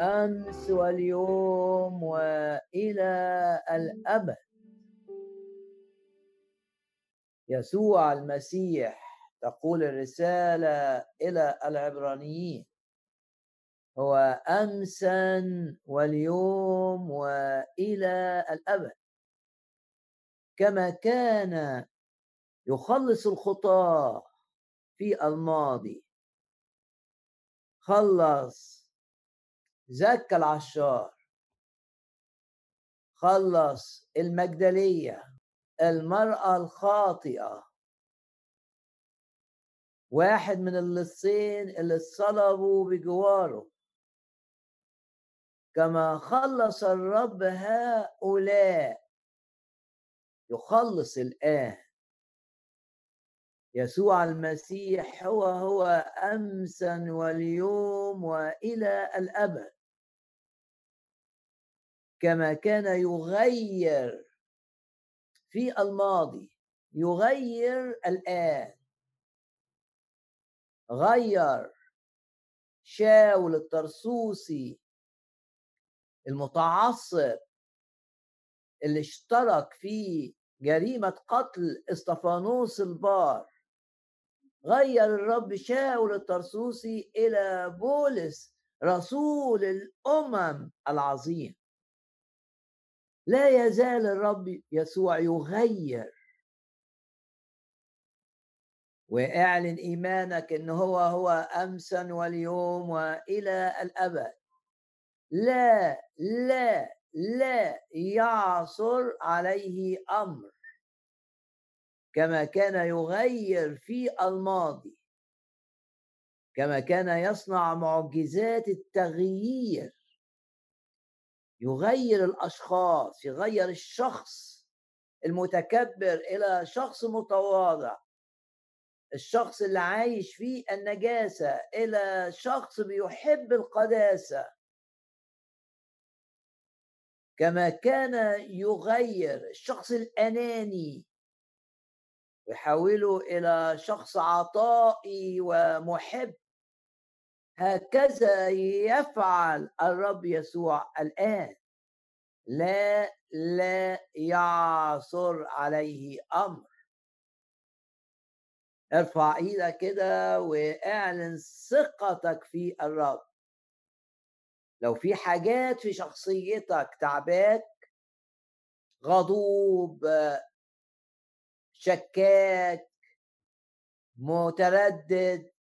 أمس واليوم وإلى الأبد. يسوع المسيح تقول الرسالة إلى العبرانيين. هو أمسا واليوم وإلى الأبد. كما كان يخلص الخطاة في الماضي. خلص زكى العشار. خلص المجدلية المرأة الخاطئة. واحد من اللصين اللي اتصلبوا بجواره. كما خلص الرب هؤلاء. يخلص الآن. يسوع المسيح هو هو أمسا واليوم وإلى الأبد. كما كان يغير في الماضي يغير الآن. غير شاول الطرسوسي المتعصب اللي اشترك في جريمة قتل إستفانوس البار. غير الرب شاول الطرسوسي إلى بولس رسول الأمم العظيم. لا يزال الرب يسوع يغير. واعلن إيمانك إن هو هو أمسا واليوم وإلى الأبد. لا لا لا يعصر عليه أمر. كما كان يغير في الماضي. كما كان يصنع معجزات التغيير. يغير الأشخاص يغير الشخص المتكبر إلى شخص متواضع. الشخص اللي عايش فيه النجاسة إلى شخص بيحب القداسة. كما كان يغير الشخص الأناني ويحوله إلى شخص عطائي ومحب. هكذا يفعل الرب يسوع الآن. لا لا يعصر عليه أمر. ارفع إيدك كده واعلن ثقتك في الرب. لو في حاجات في شخصيتك تعباك غضوب شكاك متردد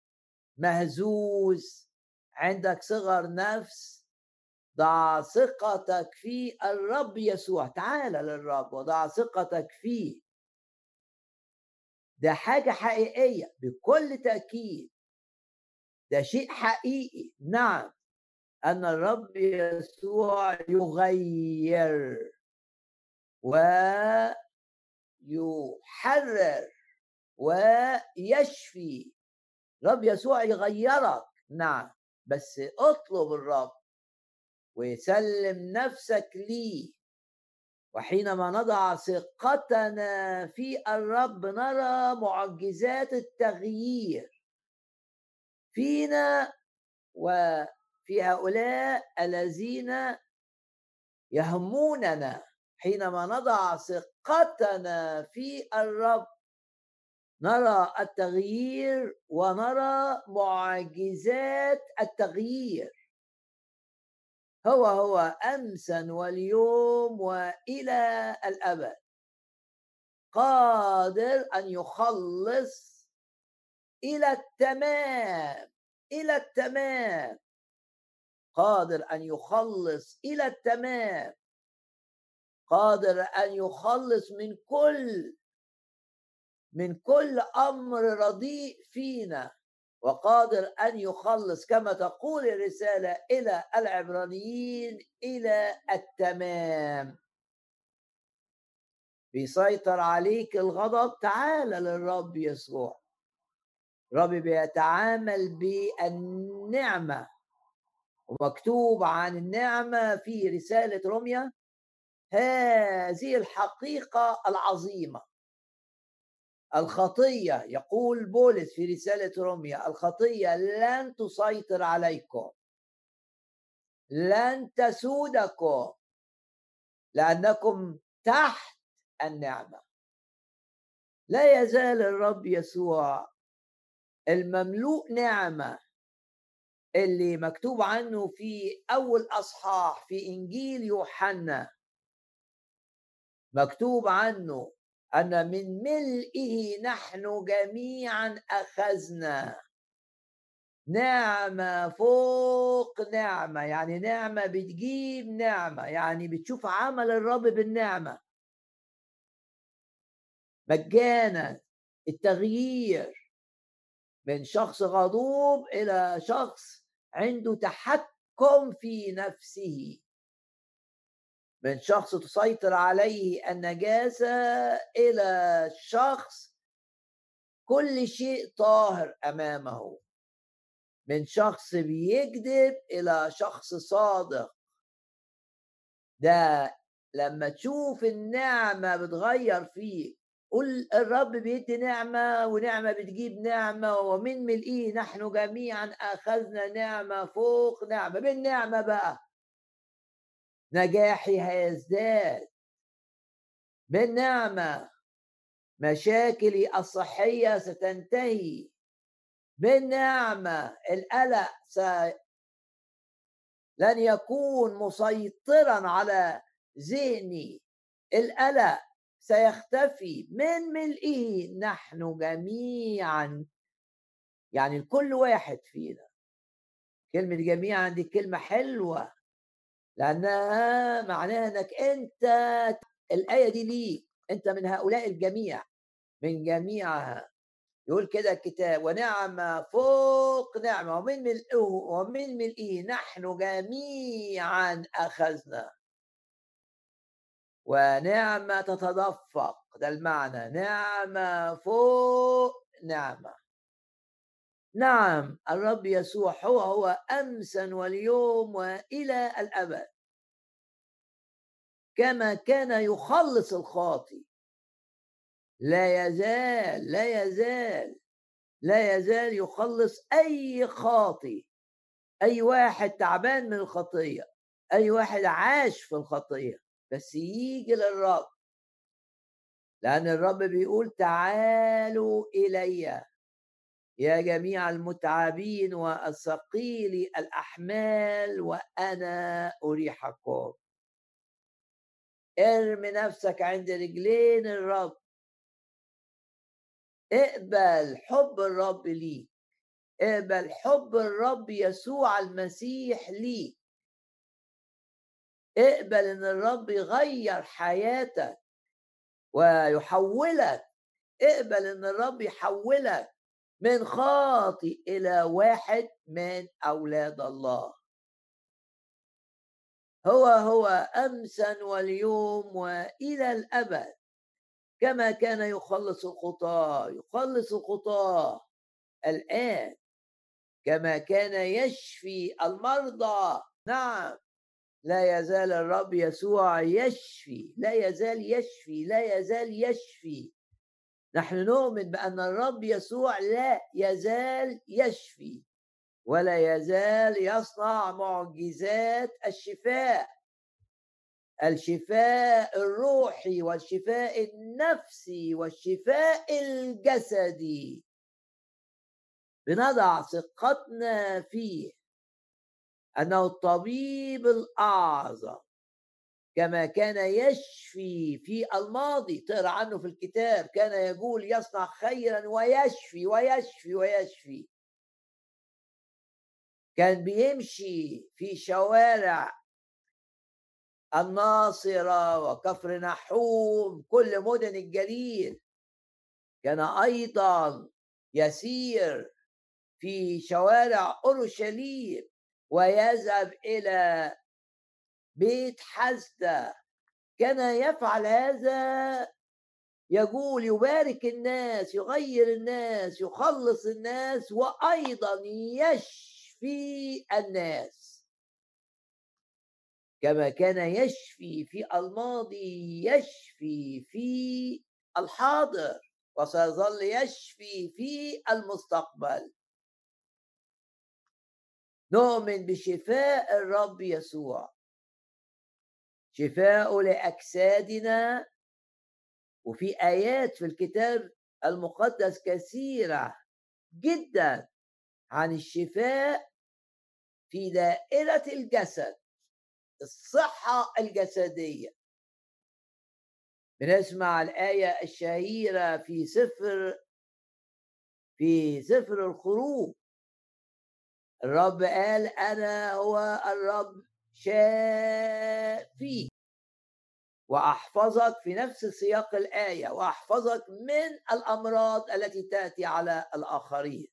مهزوز. عندك صغر نفس. ضع ثقتك في الرب يسوع. تعال للرب وضع ثقتك فيه. ده حاجة حقيقية بكل تأكيد. ده شيء حقيقي. نعم. أن الرب يسوع يغير ويحرر ويشفي. رب يسوع يغيرك. نعم. بس اطلب الرب وسلم نفسك ليه. وحينما نضع ثقتنا في الرب نرى معجزات التغيير فينا وفي هؤلاء الذين يهموننا. حينما نضع ثقتنا في الرب نرى التغيير ونرى معجزات التغيير. هو هو امسا واليوم وإلى الأبد. قادر أن يخلص إلى التمام إلى التمام. قادر أن يخلص إلى التمام. قادر أن يخلص من كل من كل أمر رديء فينا وقادر أن يخلص كما تقول الرسالة إلى العبرانيين إلى التمام. بيسيطر عليك الغضب تعال للرب يسوع. الرب بيتعامل بالنعمة. ومكتوب عن النعمة في رسالة روميا هذه الحقيقة العظيمة. الخطية يقول بولس في رسالة روميا الخطية لن تسيطر عليكم. لن تسودكم. لأنكم تحت النعمة. لا يزال الرب يسوع المملوء نعمة اللي مكتوب عنه في أول أصحاح في إنجيل يوحنا. مكتوب عنه أن من ملئه نحن جميعا أخذنا. نعمة فوق نعمة يعني نعمة بتجيب نعمة يعني بتشوف عمل الرب بالنعمة. مجانا التغيير من شخص غضوب إلى شخص عنده تحكم في نفسه. من شخص تسيطر عليه النجاسة إلى شخص كل شيء طاهر أمامه. من شخص بيكذب إلى شخص صادق. ده لما تشوف النعمة بتغير فيك قل الرب بيدي نعمة ونعمة بتجيب نعمة ومن ملئه نحن جميعا أخذنا نعمة فوق نعمة. بالنعمة بقى نجاحي هيزداد. بالنعمة مشاكلي الصحية ستنتهي. بالنعمة القلق س... لن يكون مسيطرا على ذهني. القلق سيختفي من ملئه نحن جميعا يعني كل واحد فينا. كلمة جميعا دي كلمة حلوة. لأنها معناها أنك أنت الآية دي ليك أنت من هؤلاء الجميع من جميعها يقول كده الكتاب ونعمة فوق نعمة ومن ملئه ومن ملئه نحن جميعا أخذنا. ونعمة تتدفق ده المعنى نعمة فوق نعمة. نعم الرب يسوع هو هو أمسا واليوم وإلى الأبد. كما كان يخلص الخاطي. لا يزال لا يزال لا يزال يخلص أي خاطي. أي واحد تعبان من الخطية أي واحد عاش في الخطية بس يجي للرب. لأن الرب بيقول تعالوا إلي. يا جميع المتعبين والثقيل الأحمال وأنا أريحكم. ارمي نفسك عند رجلين الرب. اقبل حب الرب ليك. اقبل حب الرب يسوع المسيح ليك. اقبل إن الرب يغير حياتك ويحولك. اقبل إن الرب يحولك. من خاطئ إلى واحد من أولاد الله. هو هو امسا واليوم وإلى الأبد. كما كان يخلص الخطاة يخلص الخطاة. الآن كما كان يشفي المرضى. نعم. لا يزال الرب يسوع يشفي لا يزال يشفي لا يزال يشفي. نحن نؤمن بأن الرب يسوع لا يزال يشفي ولا يزال يصنع معجزات الشفاء. الشفاء الروحي والشفاء النفسي والشفاء الجسدي. بنضع ثقتنا فيه. أنه الطبيب الأعظم. كما كان يشفي في الماضي تقرأ عنه في الكتاب كان يقول يصنع خيرا ويشفي ويشفي ويشفي. كان بيمشي في شوارع الناصرة وكفر نحوم كل مدن الجليل. كان أيضا يسير في شوارع أورشليم ويذهب إلى بيت حزدة كان يفعل هذا يقول يبارك الناس يغير الناس يخلص الناس وأيضا يشفي الناس. كما كان يشفي في الماضي يشفي في الحاضر وسيظل يشفي في المستقبل. نؤمن بشفاء الرب يسوع. شفاء لأجسادنا. وفي آيات في الكتاب المقدس كثيرة جدا عن الشفاء في دائرة الجسد الصحة الجسدية. بنسمع الآية الشهيرة في سفر في سفر الخروج. الرب قال أنا هو الرب. شافي وأحفظك في نفس سياق الآية وأحفظك من الأمراض التي تأتي على الآخرين.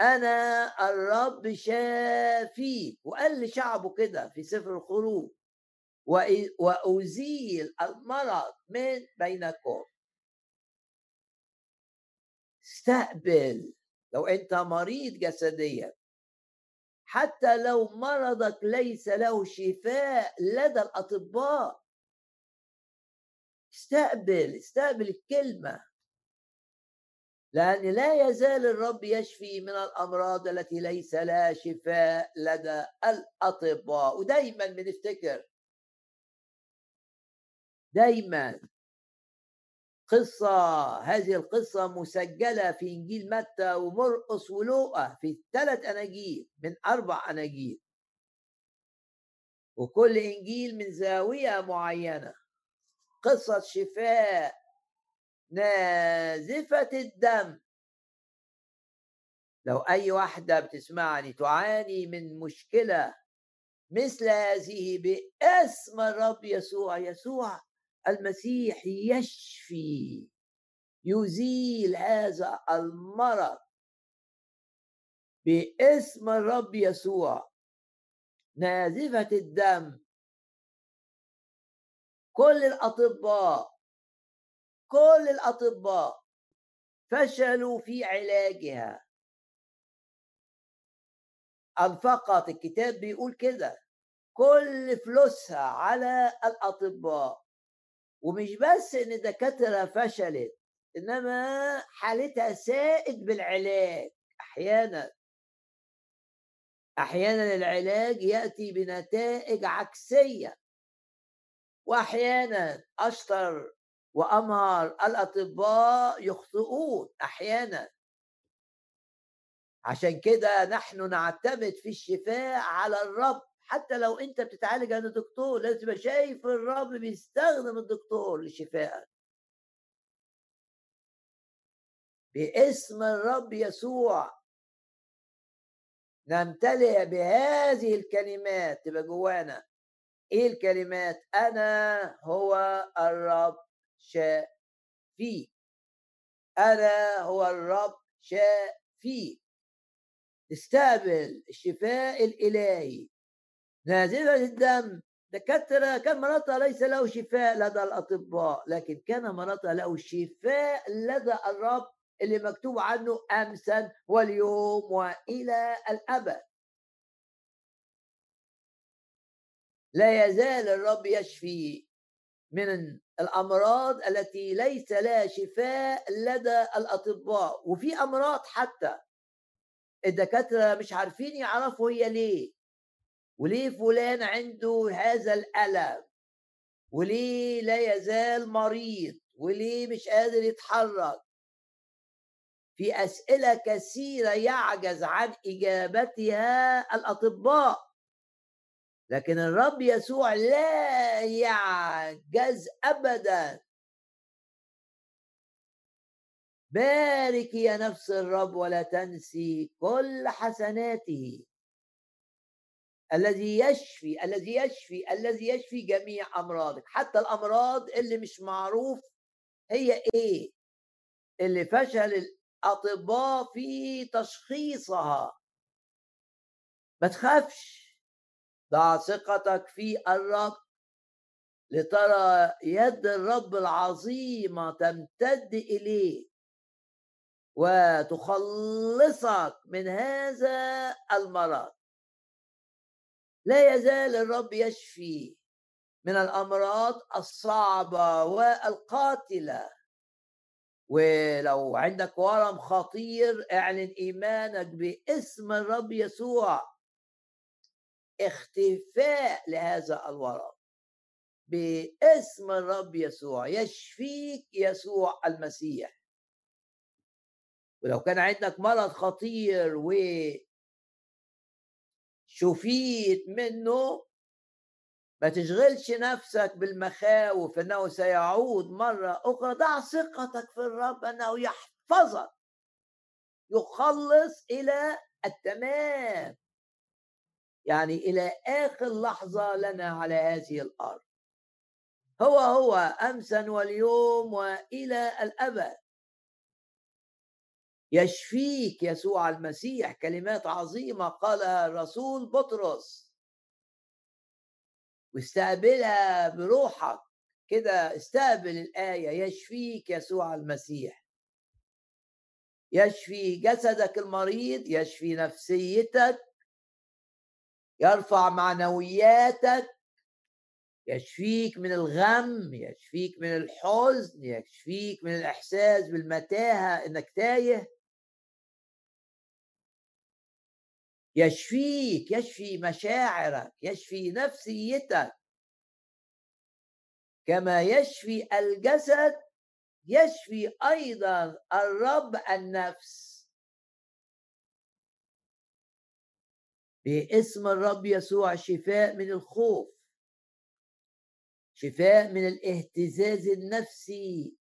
أنا الرب شافيك. وقال لشعبه كده في سفر الخروج وأزيل المرض من بينكم. استقبل. لو أنت مريض جسديا حتى لو مرضك ليس له شفاء لدى الأطباء. استقبل استقبل الكلمة. لأن لا يزال الرب يشفي من الأمراض التي ليس لها شفاء لدى الأطباء. ودايما بنفتكر. دايما. قصة هذه القصة مسجلة في إنجيل متى ومرقس ولوقا في ثلاث أناجيل من أربع أناجيل. وكل إنجيل من زاوية معينة. قصة شفاء نازفة الدم. لو أي واحدة بتسمعني تعاني من مشكلة مثل هذه باسم الرب يسوع يسوع. المسيح يشفي يزيل هذا المرض باسم الرب يسوع. نازفة الدم. كل الأطباء كل الأطباء فشلوا في علاجها. أنفقت الكتاب بيقول كده. كل فلوسها على الأطباء. ومش بس إن الدكاتره فشلت إنما حالتها سائد بالعلاج أحيانا. أحيانا العلاج يأتي بنتائج عكسية. واحيانا أشطر وأمهر الأطباء يخطئون أحيانا. عشان كده نحن نعتمد في الشفاء على الرب. حتى لو انت بتتعالج عند دكتور لازم تبقى شايف الرب بيستخدم الدكتور لشفائك باسم الرب يسوع. نمتلئ بهذه الكلمات. تبقى جوانا. إيه الكلمات؟ أنا هو الرب شافي أنا هو الرب شافي استقبل الشفاء الإلهي. نازلة الدم. دكاترة كان مرضها ليس له شفاء لدى الأطباء لكن كان مرضها له شفاء لدى الرب اللي مكتوب عنه أمسا واليوم وإلى الأبد. لا يزال الرب يشفي من الأمراض التي ليس لها شفاء لدى الأطباء وفي أمراض حتى. الدكاترة مش عارفين يعرفوا هي ليه. وليه فلان عنده هذا الألم؟ وليه لا يزال مريض؟ وليه مش قادر يتحرك؟ في أسئلة كثيرة يعجز عن إجابتها الأطباء. لكن الرب يسوع لا يعجز أبدا. بارك يا نفس الرب ولا تنسي كل حسناته. الذي يشفي الذي يشفي الذي يشفي جميع أمراضك. حتى الأمراض اللي مش معروف هي إيه؟ اللي فشل الأطباء في تشخيصها. ما تخافش. ضع ثقتك في الرب لترى يد الرب العظيمة تمتد إليه وتخلصك من هذا المرض. لا يزال الرب يشفي من الأمراض الصعبة والقاتلة. ولو عندك ورم خطير اعلن إيمانك باسم الرب يسوع. اختفاء لهذا الورم. باسم الرب يسوع يشفيك يسوع المسيح. ولو كان عندك مرض خطير و شفيت منه ما تشغلش نفسك بالمخاوف إنه سيعود مرة أخرى. ضع ثقتك في الرب إنه يحفظك. يخلص إلى التمام. يعني إلى آخر لحظة لنا على هذه الأرض. هو هو أمسا واليوم وإلى الأبد. يشفيك يسوع المسيح كلمات عظيمة قالها الرسول بطرس. واستقبلها بروحك. كده استقبل الآية يشفيك يسوع المسيح. يشفي جسدك المريض يشفي نفسيتك. يرفع معنوياتك. يشفيك من الغم يشفيك من الحزن يشفيك من الإحساس بالمتاهة إنك تايه. يشفيك يشفي مشاعرك يشفي نفسيتك. كما يشفي الجسد يشفي أيضا الرب النفس. باسم الرب يسوع شفاء من الخوف شفاء من الاهتزاز النفسي.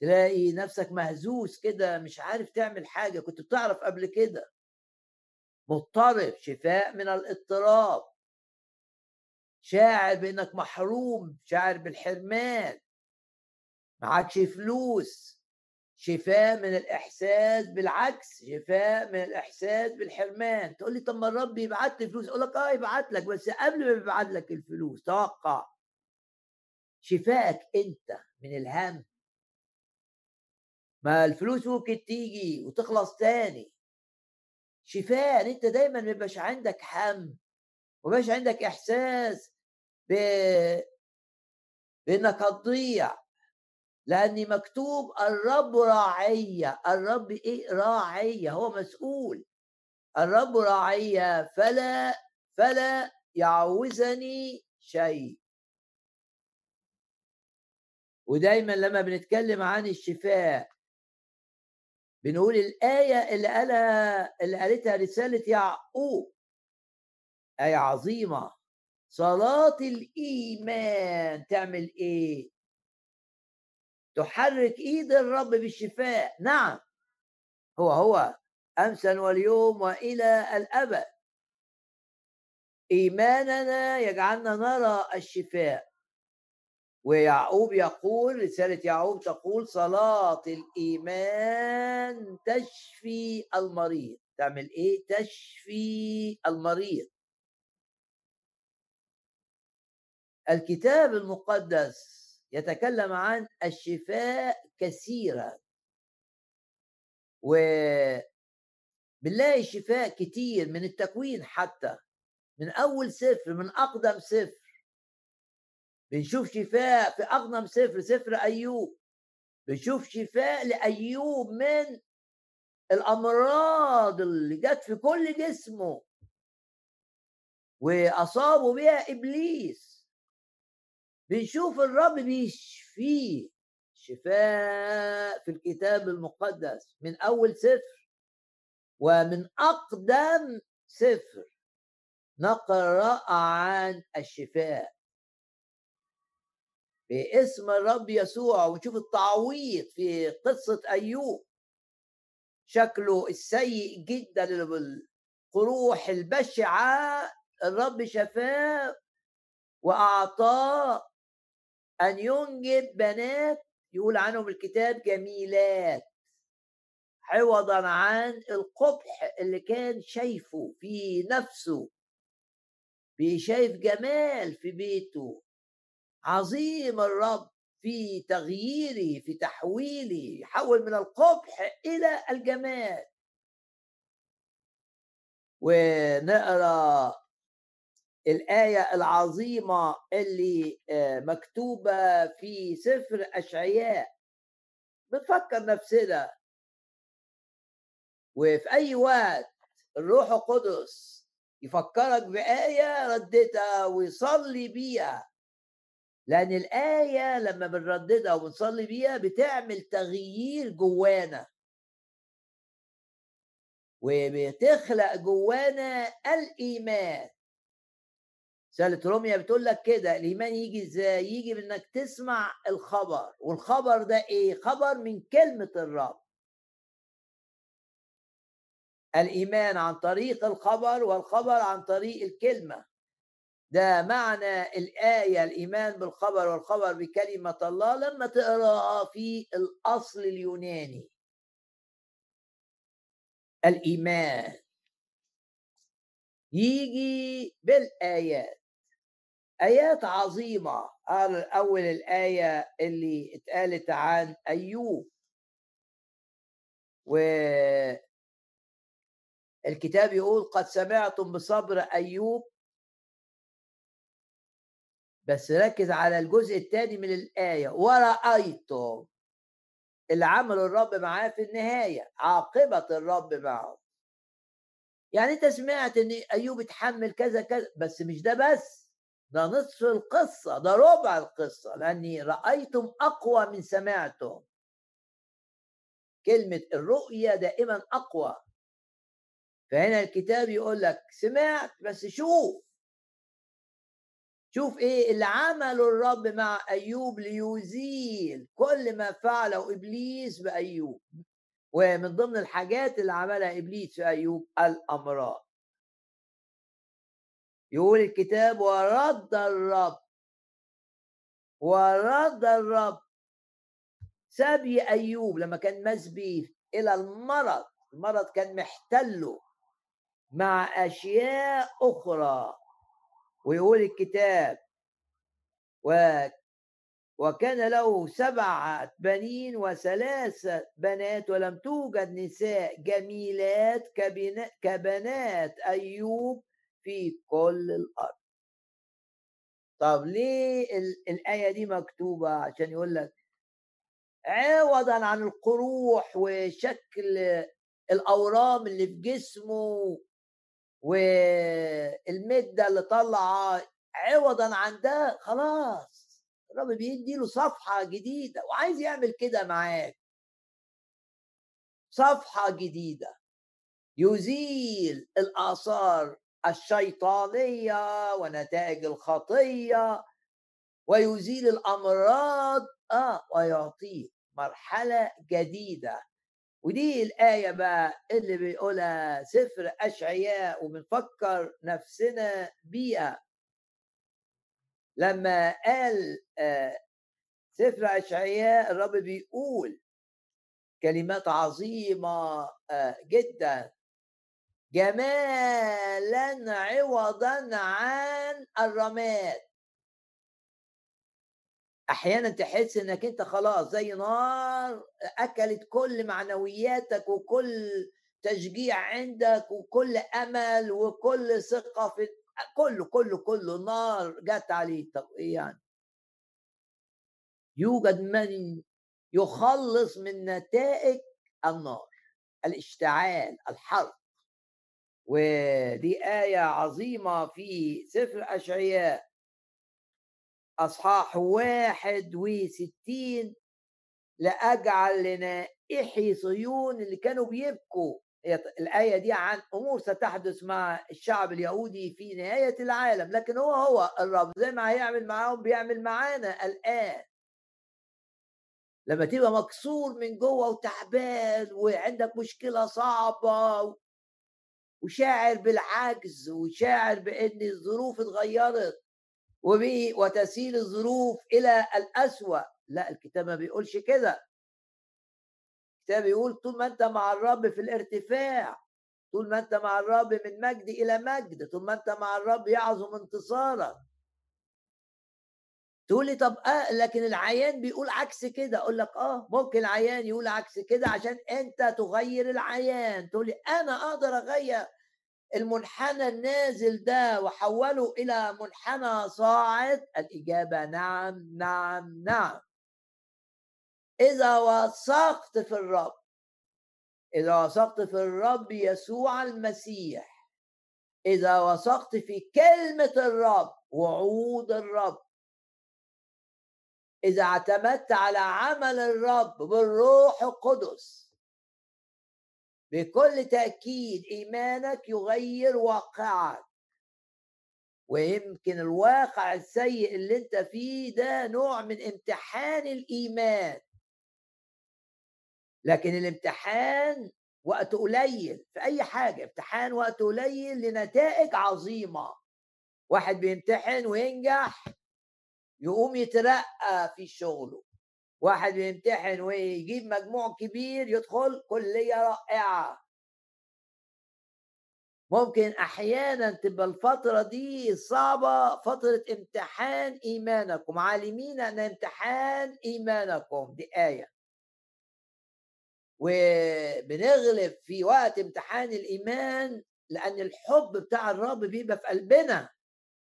تلاقي نفسك مهزوز كده مش عارف تعمل حاجة كنت بتعرف قبل كده. مضطرب شفاء من الاضطراب. شاعر بأنك محروم شاعر بالحرمان. معكش فلوس. شفاء من الإحساس بالعكس شفاء من الإحساس بالحرمان. تقول لي طب ما الرب يبعت لي فلوس؟ أقول لك آه يبعت لك بس قبل ما يبعت لك الفلوس توقع. شفائك أنت من الهم. ما الفلوس ممكن تيجي وتخلص تاني. شفاء أنت دايما ما يبقاش عندك هم وما عندك إحساس ب... بإنك هتضيع لاني مكتوب الرب راعية الرب إيه؟ راعية هو مسؤول. الرب راعية فلا فلا يعوزني شيء. ودايما لما بنتكلم عن الشفاء بنقول الآية اللي قالها اللي قالتها رسالة يعقوب. آية عظيمة. صلاة الإيمان تعمل إيه؟ تحرك إيد الرب بالشفاء. نعم. هو هو أمسا واليوم وإلى الأبد. إيماننا يجعلنا نرى الشفاء. ويعقوب يقول رسالة يعقوب تقول صلاة الإيمان تشفي المريض. تعمل إيه؟ تشفي المريض. الكتاب المقدس يتكلم عن الشفاء كثيرا. و بنلاقي شفاء كتير من التكوين حتى. من أول سفر من أقدم سفر بنشوف شفاء في أغنم سفر سفر أيوب. بنشوف شفاء لأيوب من الأمراض اللي جت في كل جسمه. وأصابوا بها إبليس. بنشوف الرب بيشفيه. شفاء في الكتاب المقدس من أول سفر ومن أقدم سفر نقرأ عن الشفاء. باسم الرب يسوع. ونشوف التعويض في قصة أيوب. شكله السيء جدا القروح البشعة. الرب شفاه وأعطاه أن ينجب بنات. يقول عنهم الكتاب جميلات. عوضا عن القبح اللي كان شايفه في نفسه. شايف جمال في بيته. عظيم الرب في تغييري في تحويلي يحول من القبح إلى الجمال. ونقرأ الآية العظيمة اللي آه، مكتوبة في سفر أشعياء. بنفكر نفسنا. وفي أي وقت الروح القدس يفكرك بآية رددها ويصلي بيها. لأن الآية لما بنرددها وبنصلي بيها بتعمل تغيير جوانا. وبتخلق جوانا الإيمان. رسالة روميا بتقول لك كده الإيمان يجي إزاي؟ يجي بإنك تسمع الخبر. والخبر ده إيه؟ خبر من كلمة الرب. الإيمان عن طريق الخبر والخبر عن طريق الكلمة. ده معنى الآية الإيمان بالخبر والخبر بكلمة الله لما تقراها في الأصل اليوناني. الإيمان يجي بالآيات. آيات عظيمة. أول الآية اللي اتقالت عن أيوب. والكتاب يقول قد سمعتم بصبر أيوب بس ركز على الجزء الثاني من الآية. ورأيتم اللي عمله الرب معاه في النهاية عاقبة الرب معه. يعني أنت سمعت إن أيوب اتحمل كذا كذا بس مش ده بس ده نصف القصة ده ربع القصة لأني رأيتم أقوى من سمعتم. كلمة الرؤية دائما أقوى. فهنا الكتاب يقول لك سمعت بس شوف. شوف إيه اللي عمله الرب مع أيوب ليزيل. كل ما فعله إبليس بأيوب. ومن ضمن الحاجات اللي عملها إبليس في أيوب الأمراض. يقول الكتاب ورد الرب. ورد الرب. سبي أيوب لما كان مسبي إلى المرض. المرض كان محتله. مع أشياء أخرى. ويقول الكتاب و وكان له سبعة بنين وثلاثة بنات ولم توجد نساء جميلات كبنات أيوب في كل الأرض. طب ليه الآية دي مكتوبة؟ عشان يقول لك عوضا عن القروح وشكل الأورام اللي في جسمه والمده اللي طلع عوضا عن ده خلاص. الرب بيدي له صفحة جديدة وعايز يعمل كده معاك. صفحة جديدة. يزيل الآثار الشيطانية ونتائج الخطية ويزيل الأمراض. آه ويعطيك مرحلة جديدة. ودي الآية بقى اللي بيقولها سفر أشعياء وبنفكر نفسنا بيها. لما قال آه، سفر أشعياء الرب بيقول كلمات عظيمة آه، جدا. جمالا عوضا عن الرماد. أحيانا تحس إنك أنت خلاص زي نار أكلت كل معنوياتك وكل تشجيع عندك وكل أمل وكل ثقة في كله كله كله نار جت عليه طب إيه يعني. يوجد من يخلص من نتائج النار الاشتعال الحرق. ودي آية عظيمة في سفر أشعياء أصحاح واحد وستين لأجعل لنائحي صيون اللي كانوا بيبكوا. الآية دي عن أمور ستحدث مع الشعب اليهودي في نهاية العالم لكن هو هو الرب زي ما هيعمل معاهم بيعمل معانا الآن. لما تبقى مكسور من جوه وتعبان وعندك مشكلة صعبة وشاعر بالعجز وشاعر بأن الظروف اتغيرت. وتسيل الظروف إلى الأسوأ. لا الكتاب ما بيقولش كده. الكتاب بيقول طول ما أنت مع الرب في الارتفاع طول ما أنت مع الرب من مجد إلى مجد طول ما أنت مع الرب يعظم انتصارك تقول لي طب آه لكن العيان بيقول عكس كده. أقول لك آه ممكن العيان يقول عكس كده عشان أنت تغير العيان. تقول لي أنا أقدر أغير المنحنى النازل ده وحوله إلى منحنى صاعد؟ الإجابة نعم نعم نعم. إذا وثقت في الرب إذا وثقت في الرب يسوع المسيح إذا وثقت في كلمة الرب وعود الرب إذا اعتمدت على عمل الرب بالروح القدس بكل تأكيد إيمانك يغير واقعك. ويمكن الواقع السيء اللي أنت فيه ده نوع من امتحان الإيمان. لكن الامتحان وقت قليل في أي حاجة امتحان وقت قليل لنتائج عظيمة. واحد بيمتحن وينجح يقوم يترقى في شغله. واحد بيمتحن ويجيب مجموع كبير يدخل كلية رائعة. ممكن أحيانا تبقى الفترة دي صعبة فترة امتحان إيمانكم. عالمين أن امتحان إيمانكم. دي إيه وبنغلب في وقت امتحان الإيمان لأن الحب بتاع الرب بيبقى في قلبنا.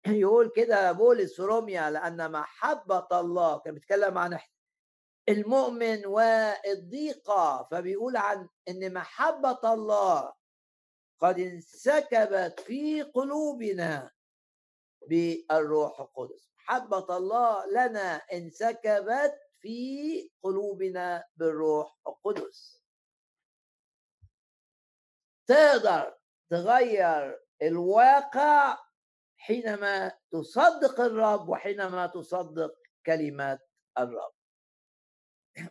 يقول كده بولس روميا لأن محبة الله كان بيتكلم عن المؤمن والضيقة فبيقول عن إن محبة الله قد انسكبت في قلوبنا بالروح القدس. محبة الله لنا انسكبت في قلوبنا بالروح القدس. تقدر تغير الواقع حينما تصدق الرب وحينما تصدق كلمات الرب.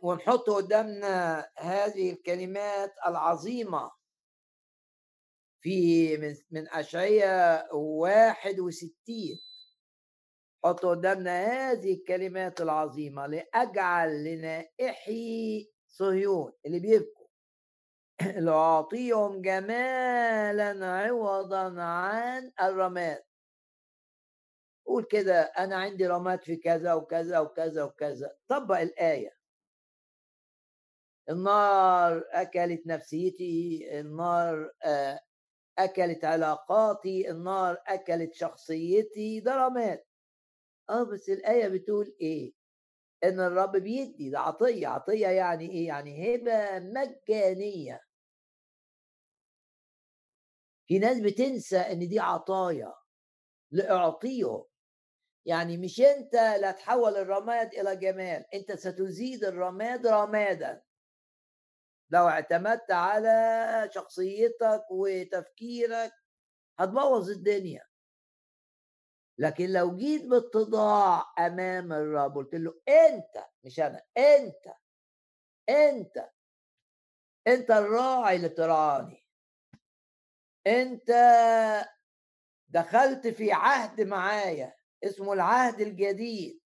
ونحط قدامنا هذه الكلمات العظيمة في من من أشعية 61 حط قدامنا هذه الكلمات العظيمة لأجعل لنائحي صهيون اللي بيبكوا. لأعطيهم جمالا عوضا عن الرماد. قول كده أنا عندي رماد في كذا وكذا وكذا وكذا. طبق الآية. النار أكلت نفسيتي النار آه، أكلت علاقاتي النار أكلت شخصيتي ده رماد آه بس الآية بتقول إيه؟ إن الرب بيدي ده عطية عطية يعني إيه؟ يعني هبة مجانية في ناس بتنسى إن دي عطايا لأعطيهم يعني مش أنت لا تحول الرماد إلى جمال أنت ستزيد الرماد رمادا لو اعتمدت على شخصيتك وتفكيرك هتبوظ الدنيا. لكن لو جيت باتضاع أمام الرب قلت له أنت مش أنا أنت أنت أنت الراعي اللي ترعاني أنت دخلت في عهد معايا اسمه العهد الجديد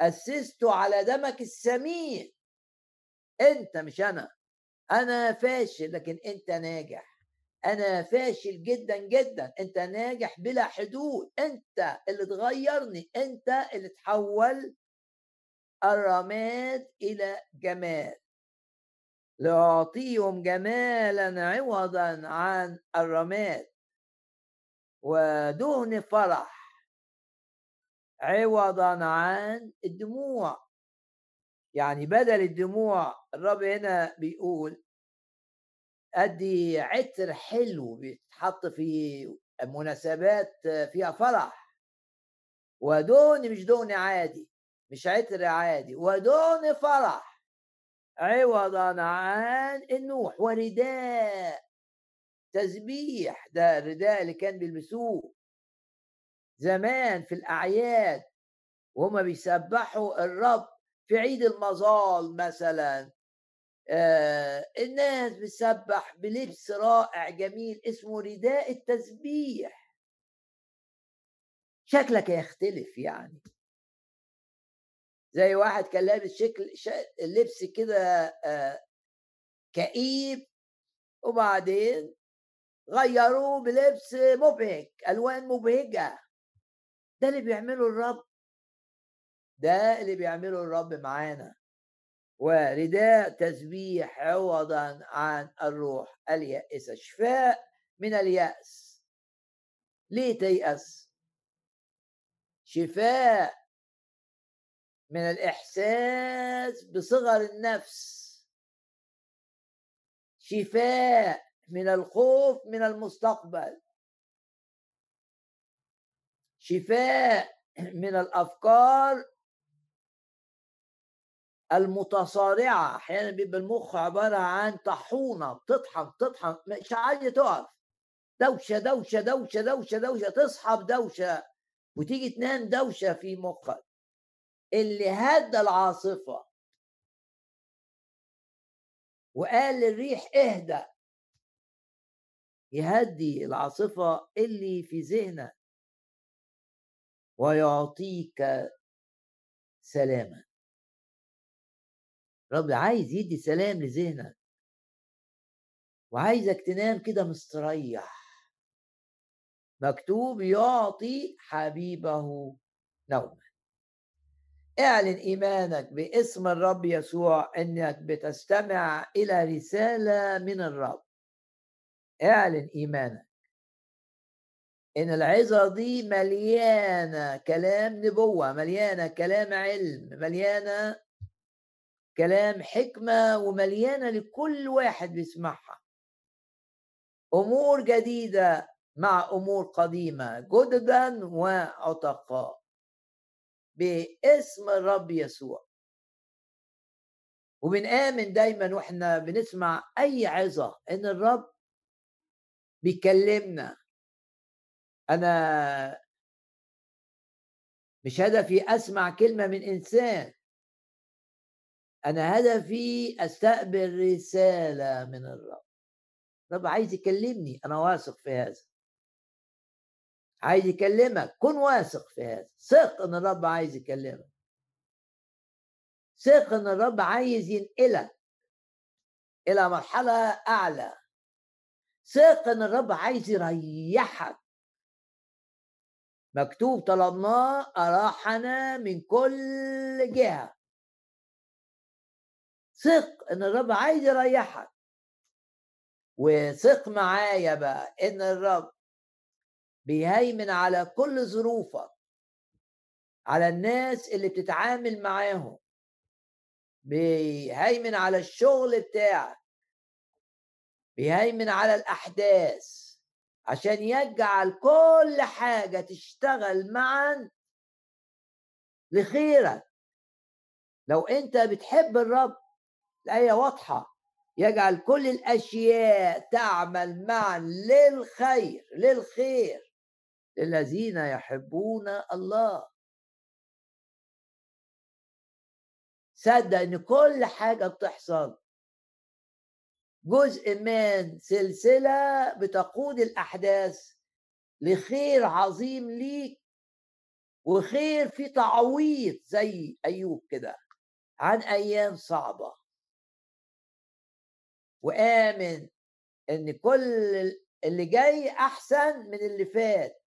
اسسته على دمك السمين أنت مش أنا. أنا فاشل لكن أنت ناجح. أنا فاشل جدا جدا. أنت ناجح بلا حدود. أنت اللي تغيرني. أنت اللي تحول الرماد إلى جمال. لأعطيهم جمالا عوضا عن الرماد. ودهن فرح عوضا عن الدموع. يعني بدل الدموع الرب هنا بيقول ادي عطر حلو بيتحط في مناسبات فيها فرح. ودون مش دون عادي مش عطر عادي ودون فرح. عوضا عن النوح ورداء. تسبيح ده الرداء اللي كان بيلبسوه. زمان في الأعياد وهما بيسبحوا الرب في عيد المظال مثلا آه الناس بتسبح بلبس رائع جميل اسمه رداء التسبيح. شكلك يختلف يعني. زي واحد كان لابس شكل لبس كده آه كئيب وبعدين غيروه بلبس مبهج ألوان مبهجة. ده اللي بيعمله الرب. ده اللي بيعمله الرب معانا. ورداء تسبيح عوضا عن الروح اليائسة شفاء من اليأس. ليه تيأس؟ شفاء من الإحساس بصغر النفس. شفاء من الخوف من المستقبل. شفاء من الأفكار المتصارعة أحيانا بيبقى المخ عبارة عن طاحونة بتطحن بتطحن مش عايزة تقف. دوشة دوشة دوشة دوشة دوشة تصحى بدوشه وتيجي تنام دوشة في مخك. اللي هدى العاصفة وقال للريح اهدى يهدي العاصفة اللي في ذهنك ويعطيك سلاما رب عايز يدي سلام لذهنك. وعايزك تنام كده مستريح. مكتوب يعطي حبيبه نوما. اعلن إيمانك باسم الرب يسوع إنك بتستمع إلى رسالة من الرب. اعلن إيمانك. إن العظة دي مليانة كلام نبوة مليانة كلام علم مليانة كلام حكمة ومليانة لكل واحد بيسمعها. أمور جديدة مع أمور قديمة جددا وعتقاء باسم الرب يسوع. وبنآمن دايما وإحنا بنسمع أي عظة إن الرب بيكلمنا. أنا مش هدفي أسمع كلمة من إنسان. أنا هدفي أستقبل رسالة من الرب. الرب عايز يكلمني أنا واثق في هذا. عايز يكلمك كن واثق في هذا. ثق إن الرب عايز يكلمك. ثق إن الرب عايز ينقلك إلى مرحلة أعلى. ثق إن الرب عايز يريحك. مكتوب طلبناه أراحنا من كل جهة. ثق إن الرب عايز يريحك. وثق معايا بقى إن الرب بيهيمن على كل ظروفك على الناس اللي بتتعامل معاهم بيهيمن على الشغل بتاعك بيهيمن على الأحداث عشان يجعل كل حاجة تشتغل معا لخيرك. لو أنت بتحب الرب الآية واضحة. يجعل كل الأشياء تعمل معا للخير للخير. للذين يحبون الله. صدق إن كل حاجة بتحصل. جزء من سلسلة بتقود الأحداث لخير عظيم ليك وخير في تعويض زي أيوب كده عن أيام صعبة. وآمن إن كل اللي جاي أحسن من اللي فات.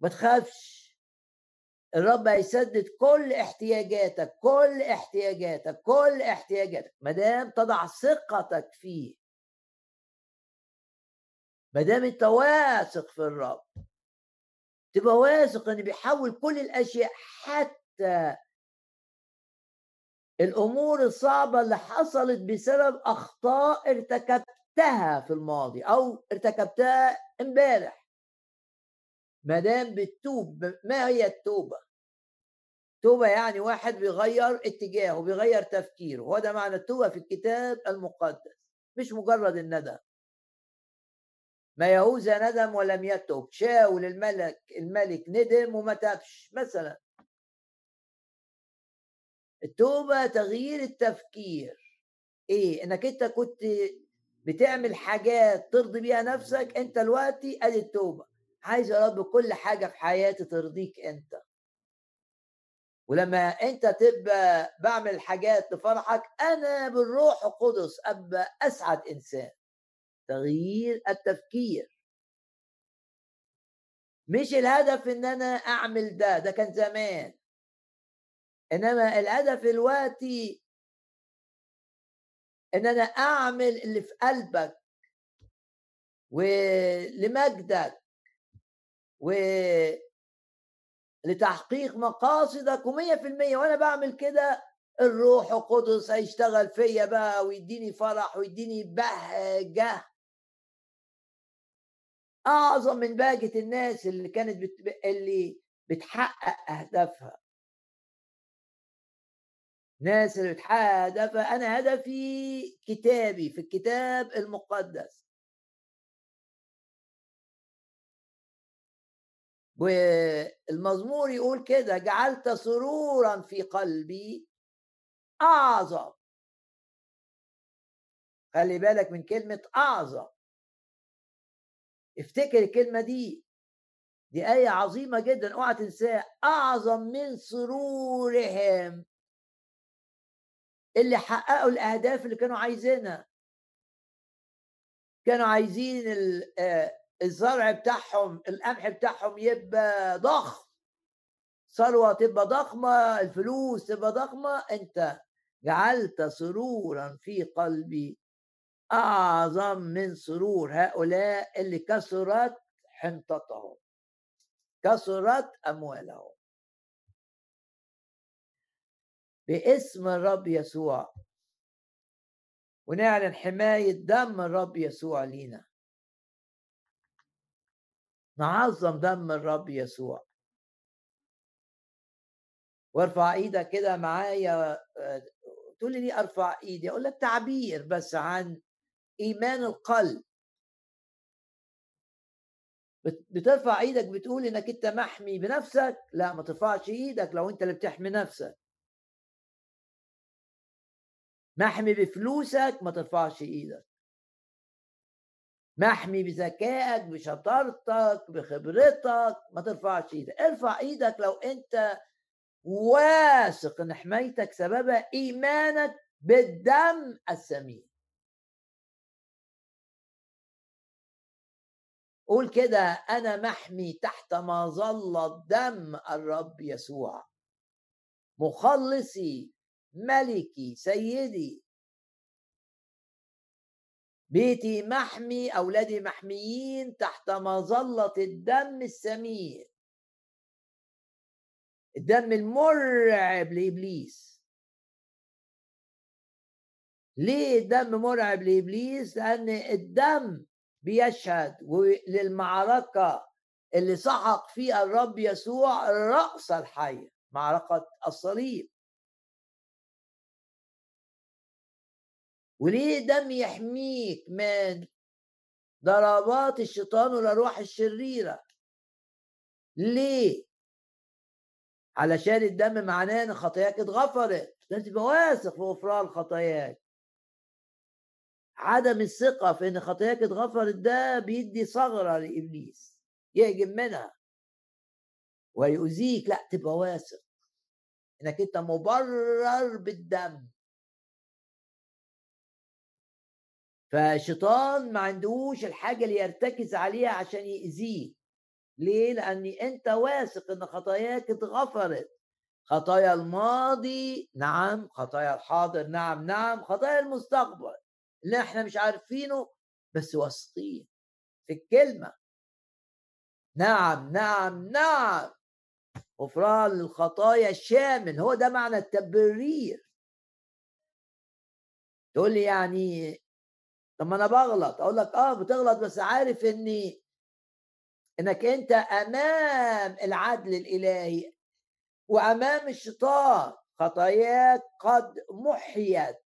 ما تخافش. الرب هيسدد كل احتياجاتك كل احتياجاتك كل احتياجاتك ما دام تضع ثقتك فيه. ما دام أنت واثق في الرب. تبقى واثق إن بيحول كل الأشياء حتى الأمور الصعبة اللي حصلت بسبب أخطاء ارتكبتها في الماضي أو ارتكبتها امبارح. ما دام بتتوب ما هي التوبة؟ توبة يعني واحد بيغير اتجاهه بيغير تفكيره. هو ده معنى التوبة في الكتاب المقدس. مش مجرد الندم. ما يهوذا ندم ولم يتوب شاول الملك الملك ندم وما تابش مثلا. التوبة تغيير التفكير. إيه؟ إنك أنت كنت بتعمل حاجات ترضي بيها نفسك أنت دلوقتي آدي التوبة. عايز يا رب كل حاجة في حياتي ترضيك أنت. ولما أنت تبقى بعمل حاجات تفرحك أنا بالروح القدس أبقى أسعد إنسان. تغيير التفكير. مش الهدف إن أنا أعمل ده ده كان زمان. إنما الهدف الوقتي إن أنا أعمل اللي في قلبك ولمجدك و لتحقيق مقاصدك ومية في المية وأنا بعمل كده الروح القدس هيشتغل فيا بقى ويديني فرح ويديني بهجة. أعظم من بهجة الناس اللي كانت بت... اللي بتحقق أهدافها. ناس اللي بتحقق أنا هدفي كتابي في الكتاب المقدس. والمزمور يقول كده جعلت سرورا في قلبي أعظم. خلي بالك من كلمة أعظم. افتكر الكلمة دي. دي آية عظيمة جدا أوعى تنساها. أعظم من سرورهم. اللي حققوا الأهداف اللي كانوا عايزينها. كانوا عايزين الزرع بتاعهم القمح بتاعهم يبقى ضخم. ثروة تبقى ضخمة الفلوس تبقى ضخمة. أنت جعلت سرورا في قلبي. أعظم من سرور هؤلاء اللي كسرت حنطتهم. كسرت أموالهم. باسم الرب يسوع. ونعلن حماية دم الرب يسوع لينا. نعظم دم الرب يسوع. وارفع إيدك كده معايا آه، تقول لي ارفع ايدي؟ أقول لك تعبير بس عن إيمان القلب. بترفع إيدك بتقول إنك أنت محمي بنفسك؟ لا ما ترفعش إيدك لو أنت اللي بتحمي نفسك. محمي بفلوسك ما ترفعش إيدك. محمي بذكائك بشطارتك بخبرتك ما ترفعش إيدك. ارفع إيدك لو انت واثق ان حمايتك سببها ايمانك بالدم السمين. قول كده أنا محمي تحت مظله دم الرب يسوع. مخلصي ملكي سيدي. بيتي محمي أولادي محميين تحت مظلة الدم السمين الدم المرعب لإبليس. ليه الدم مرعب لإبليس؟ لأن الدم بيشهد للمعركة اللي سحق فيها الرب يسوع رأس الحية معركة الصليب. وليه دم يحميك؟ من ضربات الشيطان والأرواح الشريرة. ليه؟ علشان الدم معناه إن خطاياك اتغفرت. لازم تبقى واثق في غفران خطاياك. عدم الثقة في إن خطاياك اتغفرت ده بيدي ثغرة لإبليس. يهجم منها. ويؤذيك. لا تبقى واثق. إنك أنت مبرر بالدم. فالشيطان ما عندوش الحاجة اللي يرتكز عليها عشان يأذيه. ليه؟ لأني أنت واثق إن خطاياك اتغفرت. خطايا الماضي نعم. خطايا الحاضر نعم نعم. خطايا المستقبل. اللي إحنا مش عارفينه بس واثقين في الكلمة. نعم نعم نعم. غفران للخطايا الشامل. هو ده معنى التبرير. تقول لي يعني طب ما أنا بغلط. أقول لك آه بتغلط بس عارف إني إنك أنت أمام العدل الإلهي وأمام الشيطان. خطاياك قد محيت.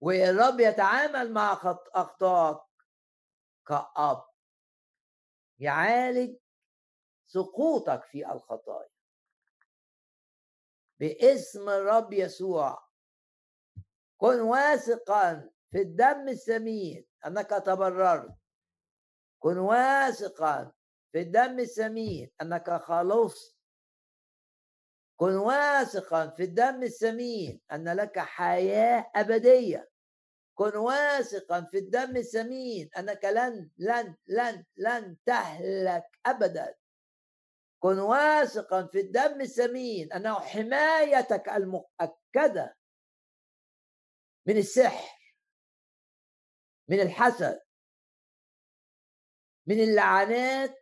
والرب يتعامل مع أخطائك كأب. يعالج سقوطك في الخطايا. باسم الرب يسوع. كن واثقا في الدم السمين أنك تبررت. كن واثقا في الدم السمين أنك خلصت. كن واثقا في الدم السمين أن لك حياة أبدية. كن واثقا في الدم السمين أنك لن لن لن لن تهلك ابدا. كن واثقا في الدم السمين أنه حمايتك المؤكدة. من السحر من الحسد من اللعنات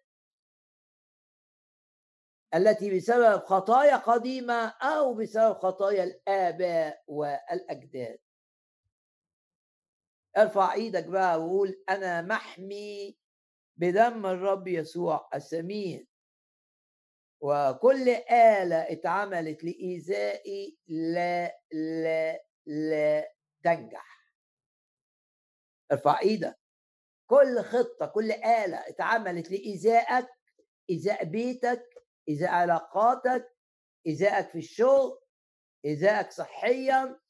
التي بسبب خطايا قديمة أو بسبب خطايا الآباء والأجداد. ارفع إيدك بقى وقول أنا محمي بدم الرب يسوع الثمين وكل آلة اتعملت لإيذائي لا لا لا تنجح. ارفع إيدك. كل خطة كل آلة اتعملت لإيذائك إيذاء بيتك إيذاء علاقاتك إيذائك في الشغل إيذائك صحيا.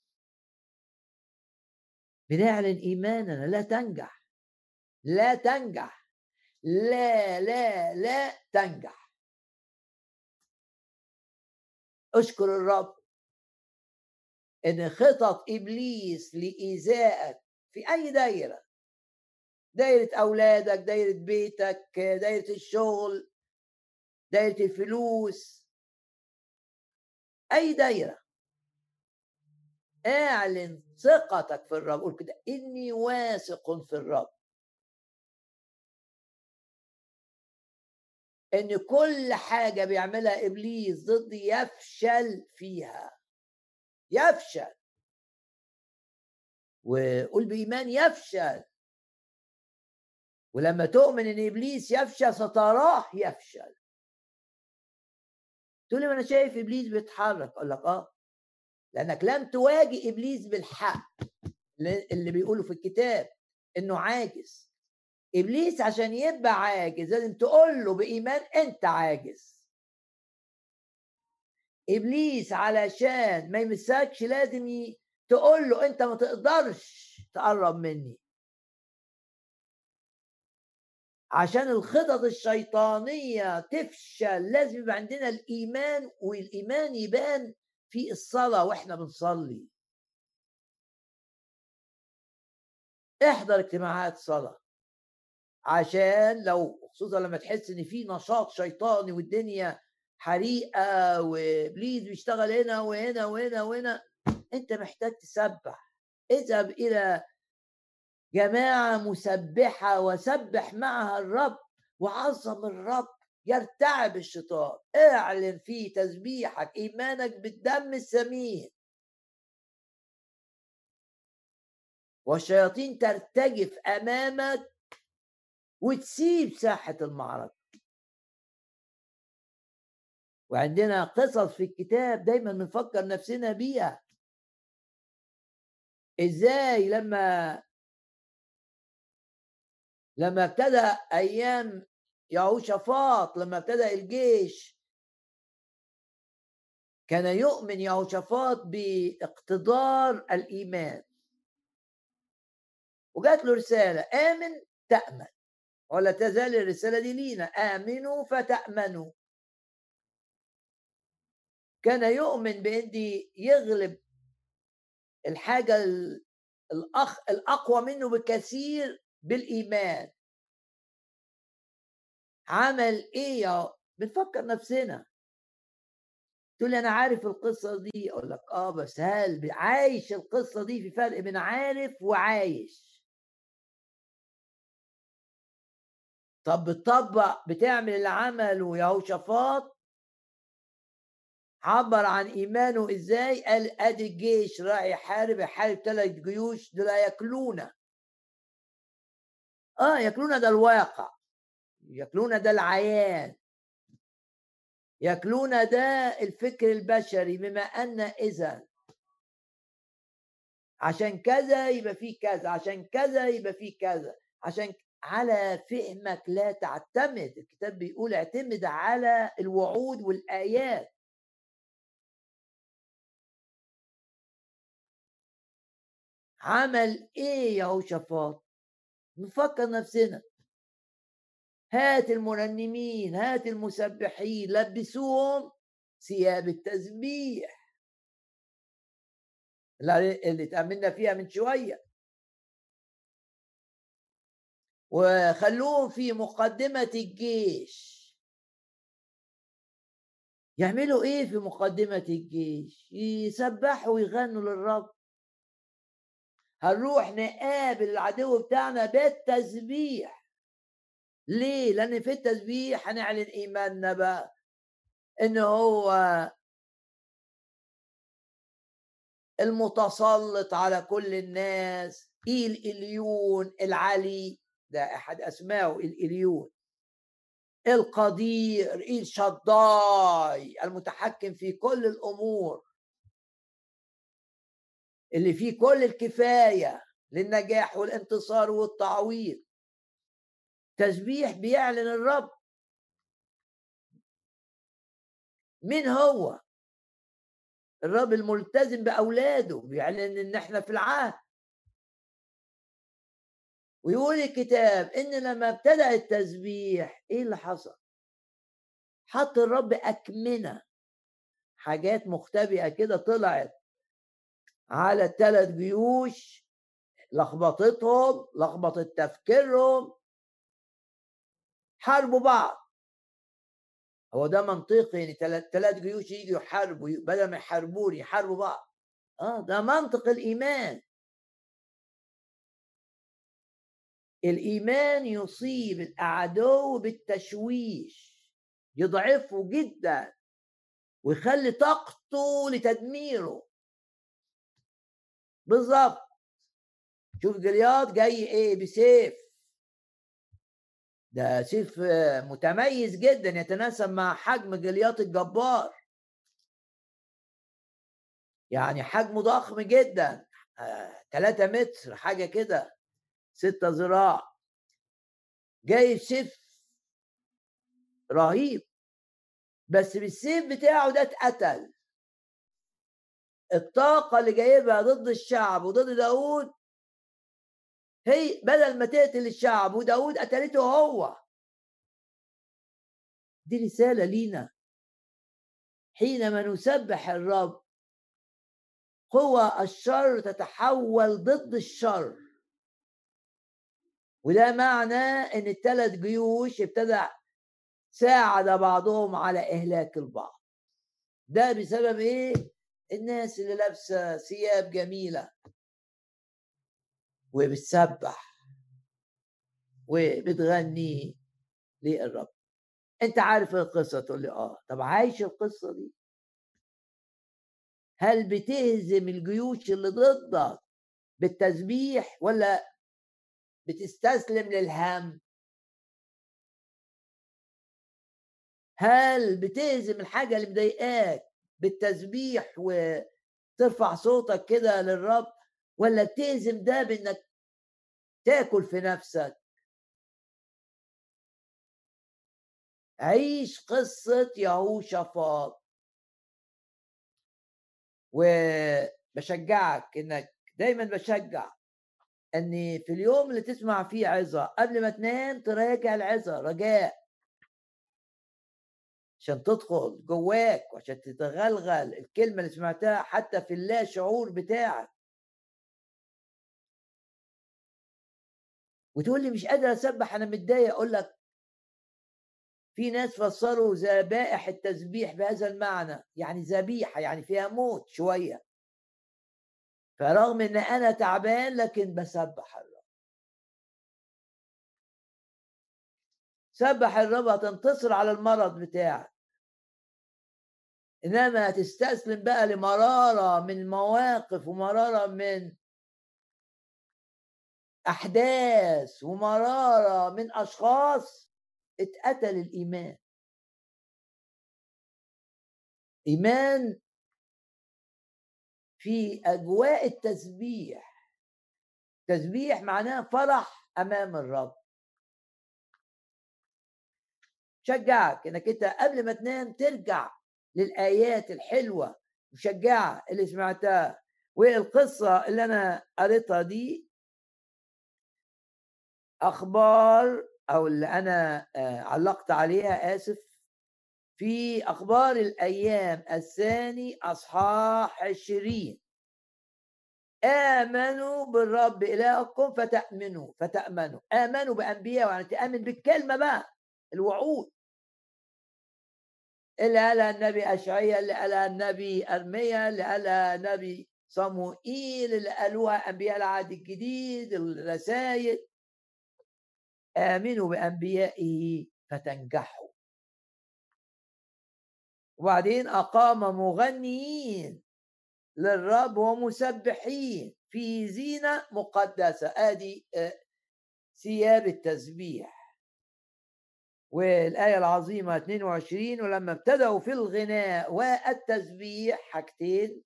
بنعلن إيماننا لا تنجح. لا تنجح. لا لا لا تنجح. أشكر الرب. إن خطط إبليس لإيذائك في أي دايرة؟ دايرة أولادك دايرة بيتك دايرة الشغل دايرة الفلوس. أي دايرة. اعلن ثقتك في الرب. قول كده إني واثق في الرب. إن كل حاجة بيعملها إبليس ضدي يفشل فيها. يفشل. وقول بإيمان يفشل. ولما تؤمن إن إبليس يفشل ستراه يفشل. تقول لي ما أنا شايف إبليس بيتحرك. أقول لك آه. لأنك لم تواجه إبليس بالحق. اللي بيقوله في الكتاب إنه عاجز. إبليس عشان يبقى عاجز لازم تقول له بإيمان أنت عاجز. إبليس علشان ما يمسكش لازم. تقول له أنت ما تقدرش تقرب مني عشان الخطط الشيطانية تفشل لازم يبقى عندنا الإيمان والإيمان يبان في الصلاة وإحنا بنصلي احضر اجتماعات صلاة عشان لو خصوصا لما تحس إن في نشاط شيطاني والدنيا حريقة وابليس بيشتغل هنا وهنا وهنا وهنا. أنت محتاج تسبح. اذهب إلى جماعة مسبحة وسبح معها الرب وعظم الرب يرتعب الشيطان اعلن في تسبيحك إيمانك بالدم الثمين والشياطين ترتجف أمامك وتسيب ساحة المعركة. وعندنا قصص في الكتاب دايما بنفكر نفسنا بيها. إزاي لما لما ابتدى أيام يهوشافاط لما ابتدى الجيش كان يؤمن يهوشافاط باقتدار الإيمان. وجات له رسالة آمن تأمن. ولا تزال الرسالة دي لينا آمنوا فتأمنوا. كان يؤمن بأن يغلب الحاجة الأخ الأقوى منه بكثير بالإيمان. عمل إيه يا بنفكر نفسنا. تقول لي أنا عارف القصة دي. أقول لك آه بس هل عايش القصة دي في فرق بين عارف وعايش؟ طب بتطبق بتعمل اللي عمله يهوشافاط عبر عن إيمانه إزاي؟ قال أدي الجيش رايح يحارب يحارب ثلاث جيوش دول ياكلونا آه ياكلونا ده الواقع. ياكلونا ده العيان. ياكلونا ده الفكر البشري بما أن إذا عشان كذا يبقى في كذا عشان كذا يبقى في كذا. عشان على فهمك لا تعتمد. الكتاب بيقول اعتمد على الوعود والآيات. عمل إيه يا هوشافاط نفكر نفسنا. هات المرنمين هات المسبحين لبسوهم ثياب التسبيح. اللي تأملنا فيها من شوية. وخلوهم في مقدمة الجيش. يعملوا إيه في مقدمة الجيش؟ يسبحوا ويغنوا للرب. هنروح نقابل العدو بتاعنا بالتسبيح. ليه؟ لأن في التسبيح هنعلن إيماننا بقى. إن هو المتسلط على كل الناس. إيل إليون العلي. ده أحد أسمائه الإليون القدير إيل شداي المتحكم في كل الأمور. اللي فيه كل الكفاية للنجاح والانتصار والتعويض. تسبيح بيعلن الرب. مين هو؟ الرب الملتزم بأولاده بيعلن إن إحنا في العهد. ويقول الكتاب إن لما ابتدأ التسبيح إيه اللي حصل؟ حط الرب أكمنة. حاجات مختبئة كده طلعت. على الثلاث جيوش لخبطتهم لخبطت تفكيرهم حاربوا بعض. هو ده منطقي يعني ثلاث جيوش يجوا يحاربوا بدل ما يحاربوني يحاربوا بعض. آه ده منطق الإيمان. الإيمان يصيب العدو بالتشويش يضعفه جدا ويخلي طاقته لتدميره. بالظبط شوف جلياد جاي إيه؟ بسيف. ده سيف متميز جدا يتناسب مع حجم جليات الجبار. يعني حجمه ضخم جدا. 3 متر حاجة كده. ستة ذراع. جايب سيف رهيب. بس بالسيف بتاعه ده اتقتل. الطاقة اللي جايبها ضد الشعب وضد داود هي بدل ما تقتل الشعب وداود قتلته هو. دي رسالة لينا. حينما نسبح الرب قوى الشر تتحول ضد الشر. وده معنى إن الثلاث جيوش ابتدى ساعد بعضهم على إهلاك البعض. ده بسبب إيه؟ الناس اللي لابسة ثياب جميلة وبتسبح وبتغني للرب. أنت عارف القصة؟ تقول لي آه. طب عايش القصة دي؟ هل بتهزم الجيوش اللي ضدك بالتسبيح ولا بتستسلم للهم؟ هل بتهزم الحاجة اللي مضايقاك بالتسبيح وترفع صوتك كده للرب ولا تهزم ده بإنك تاكل في نفسك؟ عيش قصة يهوشافاط. وبشجعك إنك دايما بشجع ان في اليوم اللي تسمع فيه عظة قبل ما تنام تراجع العظة رجاء. عشان تدخل جواك وعشان تتغلغل الكلمة اللي سمعتها حتى في اللا شعور بتاعك. وتقول لي مش قادر أسبح أنا متضايق. أقول لك في ناس فسروا ذبائح التسبيح بهذا المعنى يعني ذبيحة يعني فيها موت شوية. فرغم إن أنا تعبان لكن بسبح الرب. سبح الرب هتنتصر على المرض بتاعك. إنما تستسلم بقى لمرارة من مواقف ومرارة من أحداث ومرارة من أشخاص اتقتل الإيمان. إيمان في أجواء التسبيح. تسبيح معناه فرح أمام الرب. شجعك إنك أنت قبل ما تنام ترجع للآيات الحلوة مشجعه اللي سمعتها. والقصة اللي أنا قريتها دي؟ أخبار أو اللي أنا آه، علقت عليها آسف. في أخبار الأيام الثاني أصحاح عشرين. آمنوا بالرب إلهكم فتأمنوا فتأمنوا. آمنوا بأنبياء يعني تامن بالكلمة بقى الوعود. اللي قالها النبي اشعياء اللي قالها النبي ارميا اللي قالها النبي صموئيل اللي قالوها انبياء العهد الجديد الرسائل. آمنوا بأنبيائه فتنجحوا. وبعدين أقام مغنيين للرب ومسبحين في زينة مقدسة. آدي آه، ثياب التسبيح. والآية العظيمة 22 ولما ابتدأوا في الغناء والتسبيح حاجتين.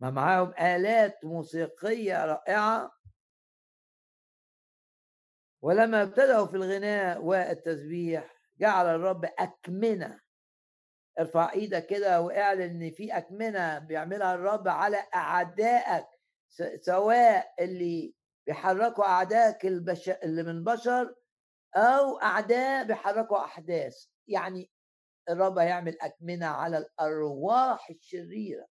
ما معاهم آلات موسيقية رائعة. ولما ابتدأوا في الغناء والتسبيح جعل الرب أكمنة. ارفع إيدك كده واعلن إن في أكمنة بيعملها الرب على أعدائك سواء اللي بيحركوا أعدائك البش... اللي من بشر أو أعداء بيحركوا أحداث. يعني الرب هيعمل أكمنة على الأرواح الشريرة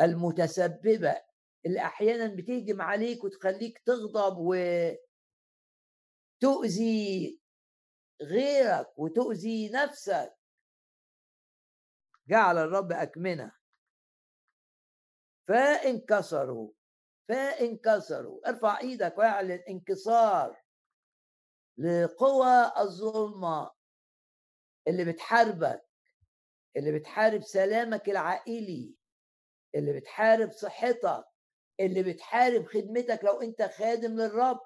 المتسببة اللي أحيانا بتهجم عليك وتخليك تغضب وتؤذي غيرك وتؤذي نفسك. جعل الرب أكمنة. فانكسروا فانكسروا. ارفع إيدك واعلن انكسار لقوى الظلمة اللي بتحاربك اللي بتحارب سلامك العائلي اللي بتحارب صحتك اللي بتحارب خدمتك لو انت خادم للرب.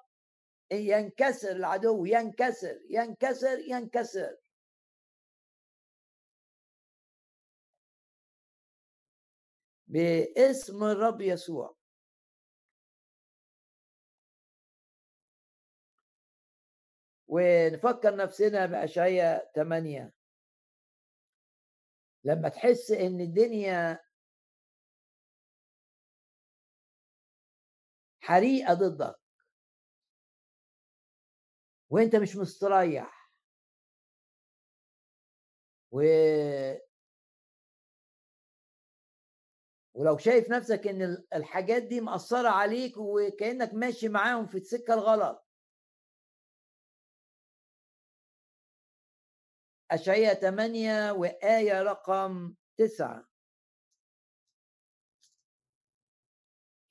ينكسر العدو ينكسر ينكسر ينكسر. باسم الرب يسوع. ونفكر نفسنا بأشعية 8 لما تحس إن الدنيا حريقة ضدك. وأنت مش مستريح. و ولو شايف نفسك إن الحاجات دي مأثرة عليك وكأنك ماشي معاهم في السكة الغلط. أشعية 8 وآية رقم 9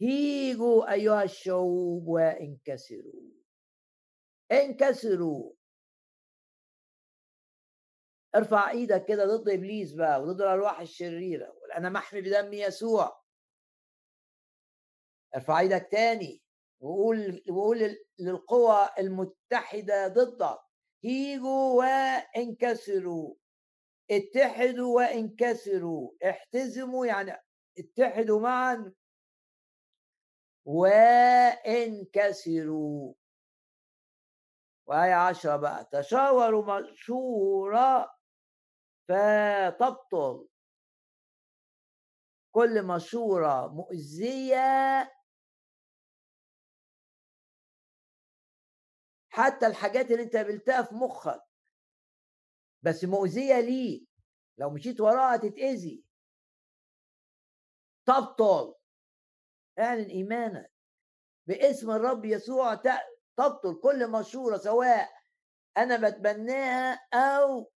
هيجوا أيها الشعوب وانكسروا. انكسروا. ارفع إيدك كده ضد إبليس بقى وضد الأرواح الشريرة. أنا محمي بدم يسوع. ارفع إيدك تاني وقول وقول للقوى المتحدة ضدك. هيجوا وانكسروا. اتحدوا وانكسروا. احتزموا يعني اتحدوا معا. وانكسروا. وآية عشرة بقى. تشاوروا مشورة فتبطل. كل مشورة مؤذية حتى الحاجات اللي انت قابلتها في مخك. بس مؤذية ليك لو مشيت وراها تتأذي. تبطل. اعلن إيمانك. باسم الرب يسوع تبطل كل مشورة سواء أنا بتبناها أو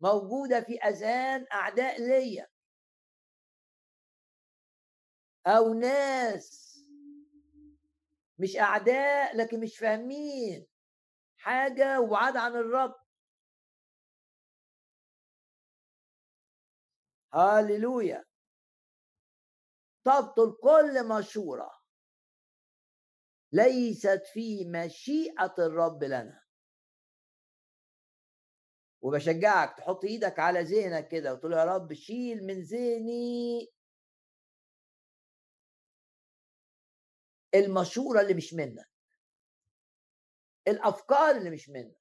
موجودة في اذهان أعداء ليا. أو ناس مش أعداء لكن مش فاهمين حاجة وبعاد عن الرب. هاليلويا. تبطل كل مشورة. ليست في مشيئة الرب لنا. وبشجعك تحط إيدك على ذهنك كده وتقول يا رب شيل من ذهني المشورة اللي مش منك. الأفكار اللي مش منك.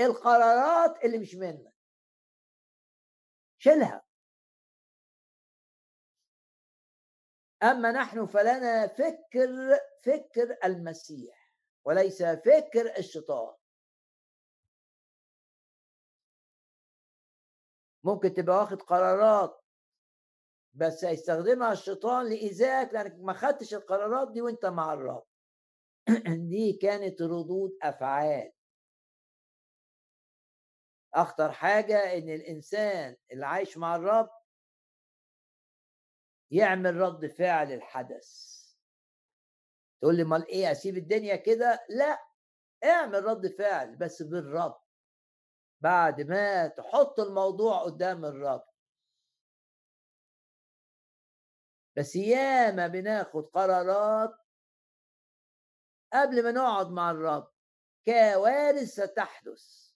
القرارات اللي مش منك. شيلها. أما نحن فلنا فكر فكر المسيح وليس فكر الشيطان. ممكن تبقى واخد قرارات بس هيستخدمها الشيطان لإيذائك لأنك ما خدتش القرارات دي وأنت مع الرب. دي كانت ردود أفعال. أخطر حاجة إن الإنسان اللي عايش مع الرب يعمل رد فعل الحدث. تقول لي أمال إيه أسيب الدنيا كده؟ لا اعمل رد فعل بس بالرب. بعد ما تحط الموضوع قدام الرب. بس ياما بناخد قرارات قبل ما نقعد مع الرب كوارث ستحدث.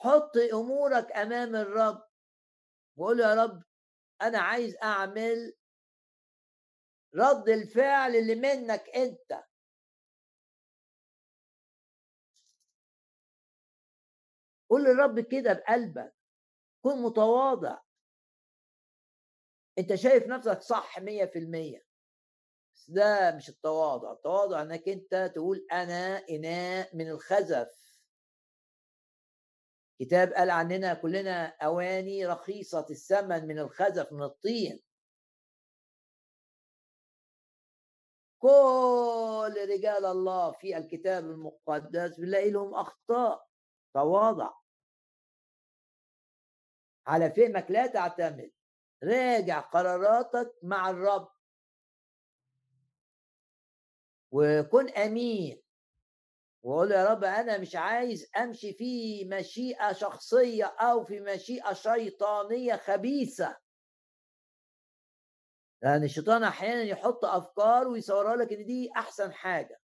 حط أمورك أمام الرب وقول يا رب أنا عايز أعمل رد الفعل اللي منك أنت. قول للرب كده بقلبك. كن متواضع. أنت شايف نفسك صح مية في المية. بس ده مش التواضع. التواضع إنك أنت تقول أنا إناء من الخزف. كتاب قال عننا كلنا أواني رخيصة الثمن من الخزف من الطين. كل رجال الله في الكتاب المقدس بنلاقي لهم أخطاء. تواضع. على فهمك لا تعتمد. راجع قراراتك مع الرب. وكن أمين. وقول يا رب أنا مش عايز أمشي في مشيئة شخصية أو في مشيئة شيطانية خبيثة. لأن الشيطان أحيانا يحط أفكار ويصورها لك إن دي أحسن حاجة.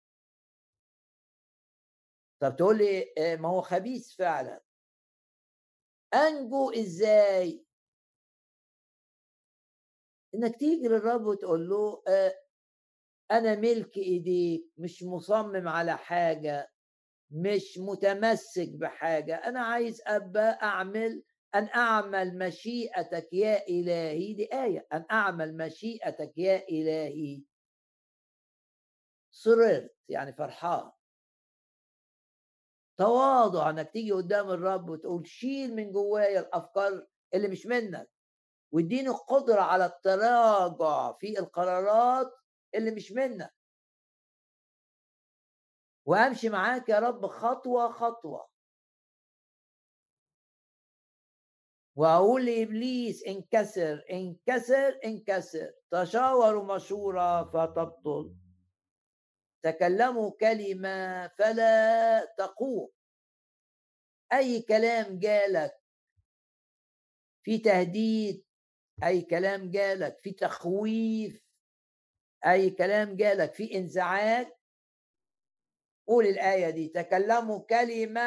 طب تقول لي آه، ما هو خبيث فعلا. أنجو إزاي؟ إنك تيجي للرب وتقول له آه، أنا ملك إيديك مش مصمم على حاجة مش متمسك بحاجة أنا عايز أبقى أعمل أن أعمل مشيئتك يا إلهي دي آية أن أعمل مشيئتك يا إلهي. سررت يعني فرحان. تواضع انك تيجي قدام الرب وتقول شيل من جوايا الافكار اللي مش منك واديني قدرة على التراجع في القرارات اللي مش منك. وامشي معاك يا رب خطوة خطوة. وأقول لإبليس انكسر انكسر انكسر. تشاوروا مشورة فتبطل. تكلموا كلمة فلا تقوم. أي كلام جالك في تهديد أي كلام جالك في تخويف أي كلام جالك في انزعاج قول الآية دي تكلموا كلمة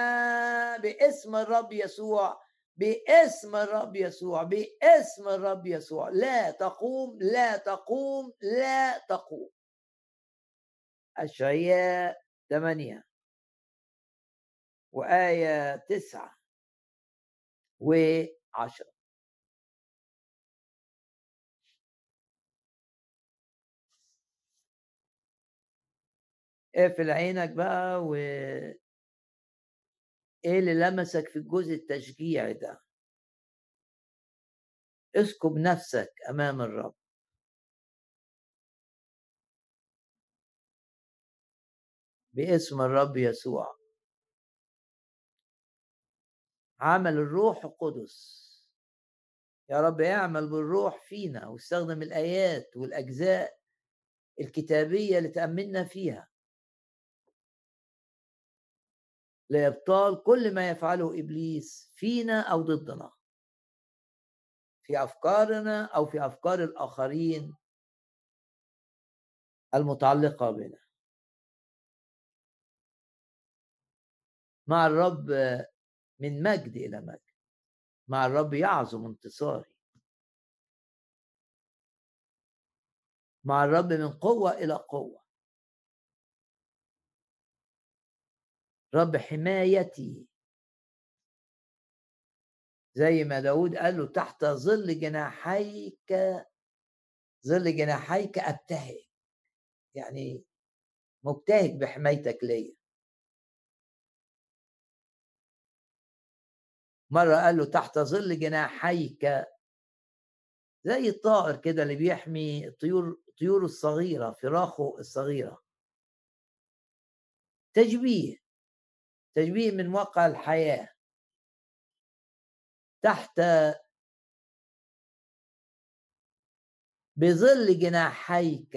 باسم الرب يسوع باسم الرب يسوع باسم الرب يسوع لا تقوم لا تقوم لا تقوم. أشعياء ثمانية وآية تسعة. وعشرة. اقفل عينك بقى و إيه اللي لمسك في الجزء التشجيعي ده؟ اسكب نفسك أمام الرب. باسم الرب يسوع. عمل الروح القدس. يا رب اعمل بالروح فينا واستخدم الآيات والأجزاء الكتابية اللي تأملنا فيها. لإبطال كل ما يفعله إبليس فينا أو ضدنا. في أفكارنا أو في أفكار الآخرين المتعلقة بنا. مع الرب من مجد إلى مجد. مع الرب يعظم انتصاري. مع الرب من قوة إلى قوة. رب حمايتي. زي ما داود قال له تحت ظل جناحيك ظل جناحيك أبتهج. يعني مبتهج بحمايتك ليا. مرة قال له تحت ظل جناحيك. زي الطائر كده اللي بيحمي طيور طيوره الصغيرة فراخه الصغيرة. تشبيه تشبيه من واقع الحياة. تحت بظل جناحيك.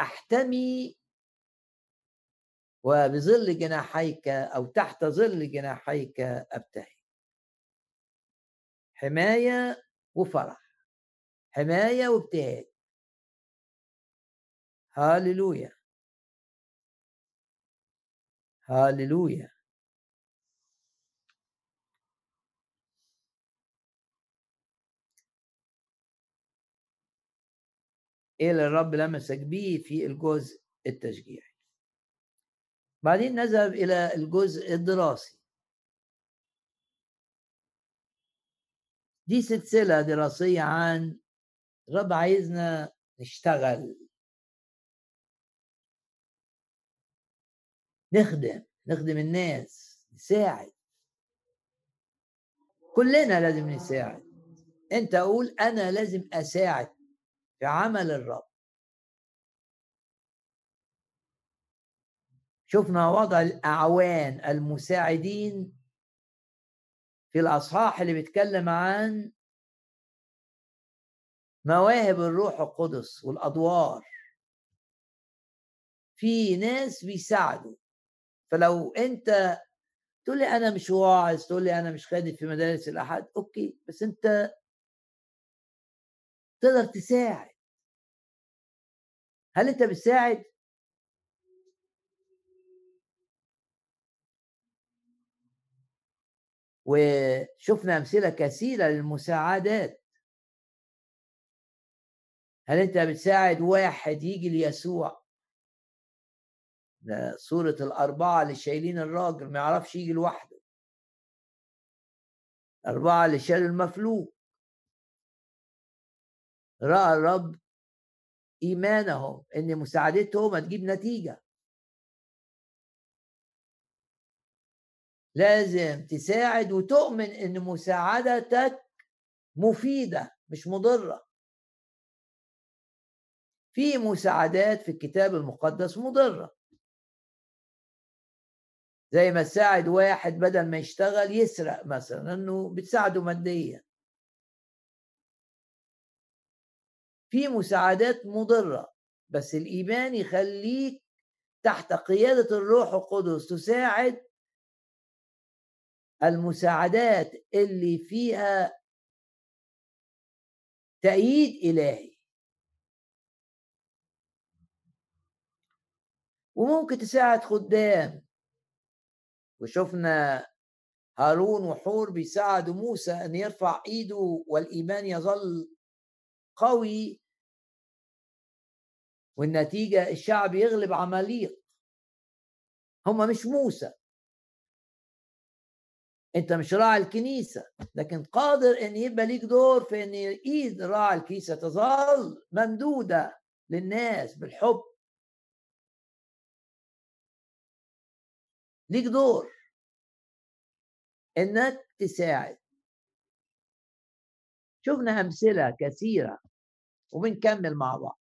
أحتمي وبظل جناحيك أو تحت ظل جناحيك أبتهي. حماية وفرح حماية وابتهاج هاللويا. هاللويا. إيه اللي الرب لمسك بيه في الجزء التشجيعي. بعدين نذهب إلى الجزء الدراسي. دي سلسلة دراسية عن الرب عايزنا نشتغل. نخدم نخدم الناس نساعد. كلنا لازم نساعد. انت قول أنا لازم أساعد في عمل الرب. شفنا وضع الأعوان المساعدين في الأصحاح اللي بيتكلم عن مواهب الروح القدس والأدوار. في ناس بيساعدوا. فلو أنت تقول لي أنا مش واعظ تقول لي أنا مش خادم في مدارس الأحد أوكي بس أنت تقدر تساعد. هل أنت بتساعد؟ وشفنا أمثلة كثيرة للمساعدات. هل أنت بتساعد واحد يجي ليسوع؟ صورة الأربعة اللي شايلين الراجل ما يعرفش يجي لوحده. أربعة اللي شالوا المفلوج رأى الرب إيمانهم إن مساعدتهم هتجيب نتيجة. لازم تساعد وتؤمن إن مساعدتك مفيدة مش مضرة. في مساعدات في الكتاب المقدس مضرة. زي ما تساعد واحد بدل ما يشتغل يسرق مثلا إنه بتساعده ماديا. في مساعدات مضرة بس الإيمان يخليك تحت قيادة الروح القدس تساعد المساعدات اللي فيها تأييد إلهي. وممكن تساعد خدام. وشفنا هارون وحور بيساعدوا موسى إن يرفع إيده والإيمان يظل قوي. والنتيجة الشعب يغلب عماليق. هم مش موسى. انت مش راعي الكنيسة لكن قادر إن يبقى ليك دور في إن إيد راعي الكنيسة تظل ممدودة للناس بالحب. ليك دور إنك تساعد. شفنا أمثلة كثيرة وبنكمل مع بعض.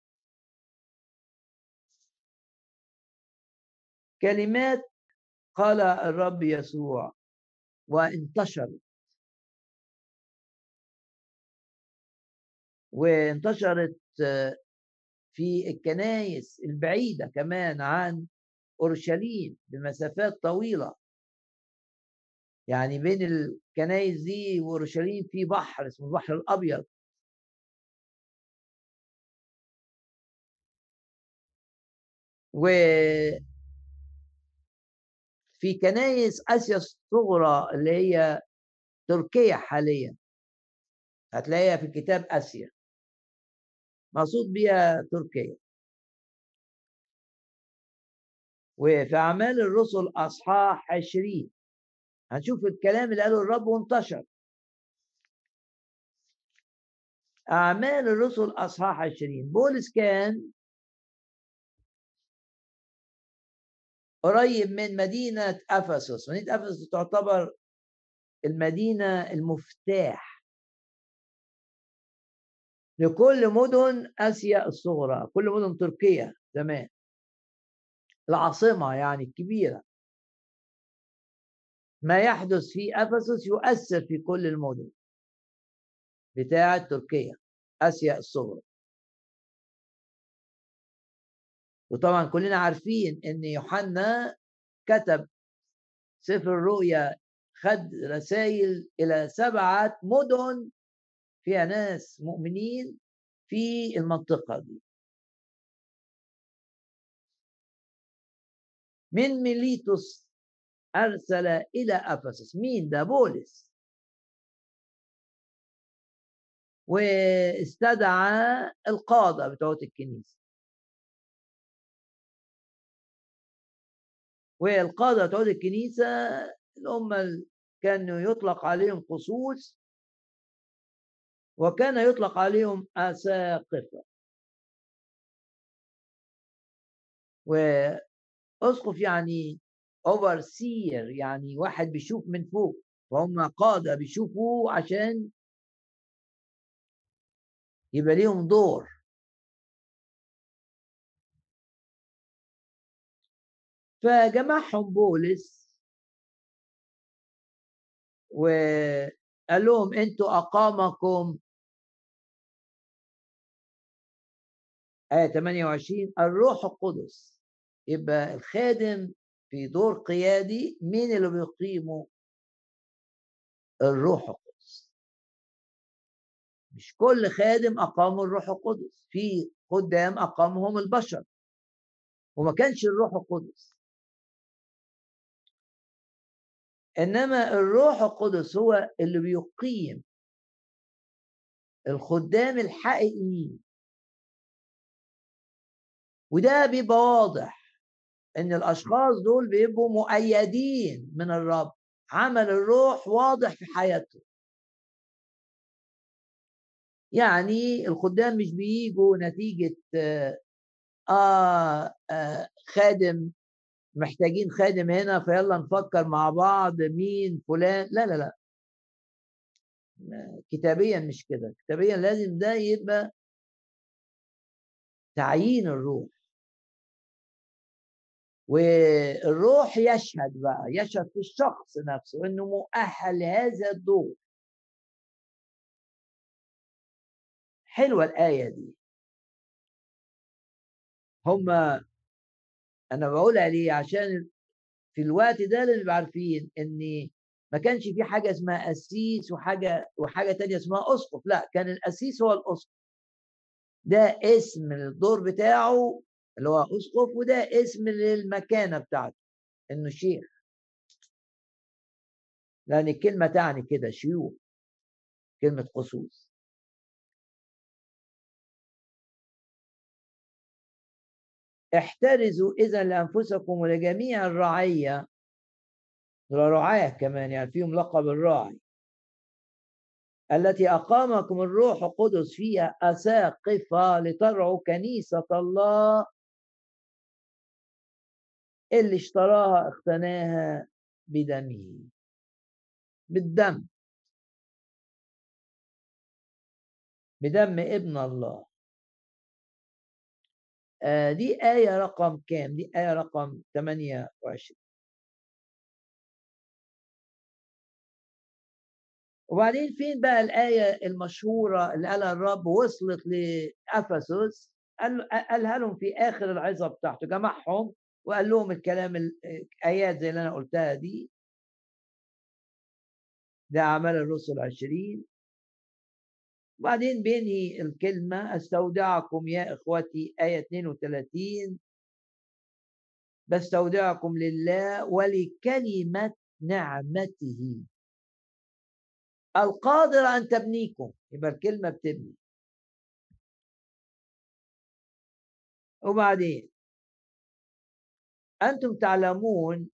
كلمات قال الرب يسوع وانتشرت وانتشرت في الكنائس البعيدة كمان عن أورشليم بمسافات طويلة. يعني بين الكنايس دي وأورشليم في بحر اسمه البحر الأبيض. و في كنايس آسيا الصغرى اللي هي تركيا حاليا. هتلاقيها في كتاب آسيا. مقصود بيها تركيا. وفي أعمال الرسل أصحاح عشرين. هنشوف الكلام اللي قاله الرب وانتشر. أعمال الرسل أصحاح عشرين. بولس كان قريب من مدينة أفسس مدينة أفسس تعتبر المدينة المفتاح. لكل مدن آسيا الصغرى كل مدن تركيا زمان. العاصمة يعني الكبيرة. ما يحدث في أفسس يؤثر في كل المدن بتاعة تركيا آسيا الصغرى. وطبعا كلنا عارفين إن يوحنا كتب سفر الرؤيا خد رسائل إلى سبعة مدن فيها ناس مؤمنين في المنطقة دي. من ميليتوس أرسل إلى أفسس. مين؟ ده بولس. واستدعى القادة بتوع الكنيسة. والقادة بتوع الكنيسة اللي هم كانوا يطلق عليهم قصوص وكان يطلق عليهم أساقفة. وأسقف يعني اوفرسير يعني واحد بيشوف من فوق فهم قادة بيشوفوا عشان يبقى ليهم دور. فجمعهم بولس وقال لهم أنتوا أقامكم. آية 28 الروح القدس. يبقى الخادم في دور قيادي مين اللي بيقيمه؟ الروح القدس. مش كل خادم أقامه الروح القدس في قدام أقامهم البشر. وما كانش الروح القدس. إنما الروح القدس هو اللي بيقيم الخدام الحقيقيين وده بيبقى واضح إن الأشخاص دول بيبقوا مؤيدين من الرب عمل الروح واضح في حياتهم يعني الخدام مش بيجوا نتيجة آه, آه خادم محتاجين خادم هنا فيلا نفكر مع بعض مين فلان. لا لا لا. كتابيا مش كده. كتابيا لازم ده يبقى تعيين الروح. والروح يشهد بقى يشهد في الشخص نفسه إنه مؤهل لهذا الدور. حلوة الآية دي. هم أنا بقولها ليه عشان في الوقت ده اللي عارفين إن ما كانش في حاجة اسمها قسيس وحاجة وحاجة تانية اسمها أسقف لأ كان القسيس هو الأسقف. ده اسم الدور بتاعه اللي هو أسقف وده اسم للمكانة بتاعته إنه شيخ. لأن الكلمة تعني كده شيوخ كلمة قصوص. احترزوا إذا لأنفسكم ولجميع الرعية. رعاة كمان يعني فيهم لقب الراعي. التي أقامكم الروح القدس فيها أساقفة لترعوا كنيسة الله. اللي اشتراها اقتناها بدمه. بالدم. بدم ابن الله. دي آية رقم كام؟ دي آية رقم 28 وبعدين فين بقى الآية المشهورة اللي قالها الرب وصلت لأفسس؟ قالها لهم في آخر العظة بتاعته جمعهم وقال لهم الكلام الآيات زي اللي أنا قلتها دي. ده أعمال الرسل عشرين. وبعدين بينهي الكلمة. أستودعكم يا إخوتي آية 32 بستودعكم لله ولكلمة نعمته. القادر أن تبنيكم. يبقى الكلمة بتبني. وبعدين أنتم تعلمون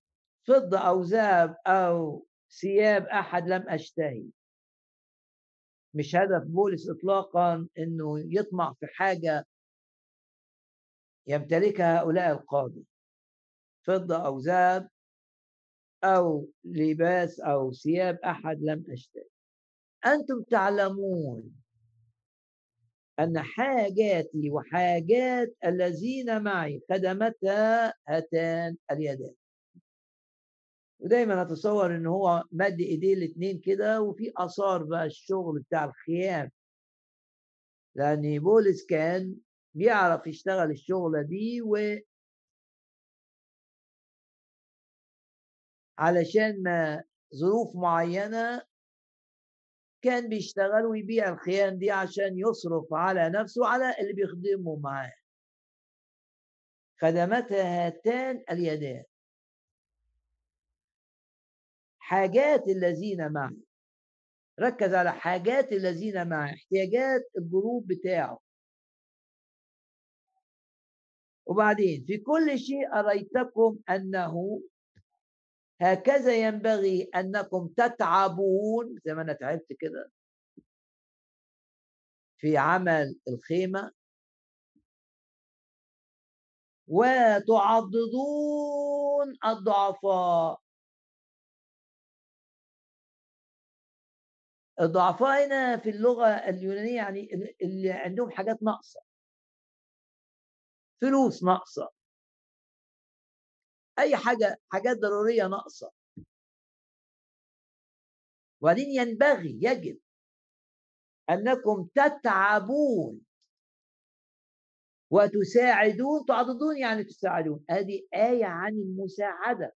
فضة أو ذهب أو ثياب أحد لم أشتهي. مش هدف بولس إطلاقا إنه يطمع في حاجة يمتلكها هؤلاء القادة فضة أو ذهب أو لباس أو ثياب أحد لم أشتهي أنتم تعلمون أن حاجاتي وحاجات الذين معي خدمتها هاتان اليدان. ودايما أتصور إن هو مد إيديه الاثنين كده وفي آثار بقى الشغل بتاع الخيام. لأن بولس كان بيعرف يشتغل الشغلة دي و علشان ما ظروف معينة كان بيشتغل ويبيع الخيام دي عشان يصرف على نفسه وعلى اللي بيخدمه معاه. خدمتها هاتان اليدان. حاجات الذين معه. ركز على حاجات الذين معه احتياجات الجروب بتاعه. وبعدين في كل شيء أريتكم أنه هكذا ينبغي أنكم تتعبون زي ما أنا تعبت كده. في عمل الخيمة. وتعضدون الضعفاء. الضعفاء هنا في اللغة اليونانية يعني اللي عندهم حاجات ناقصة. فلوس ناقصة. أي حاجة حاجات ضرورية ناقصة. وبعدين ينبغي يجب أنكم تتعبون. وتساعدون تعضدون يعني تساعدون. هذه آية عن المساعدة.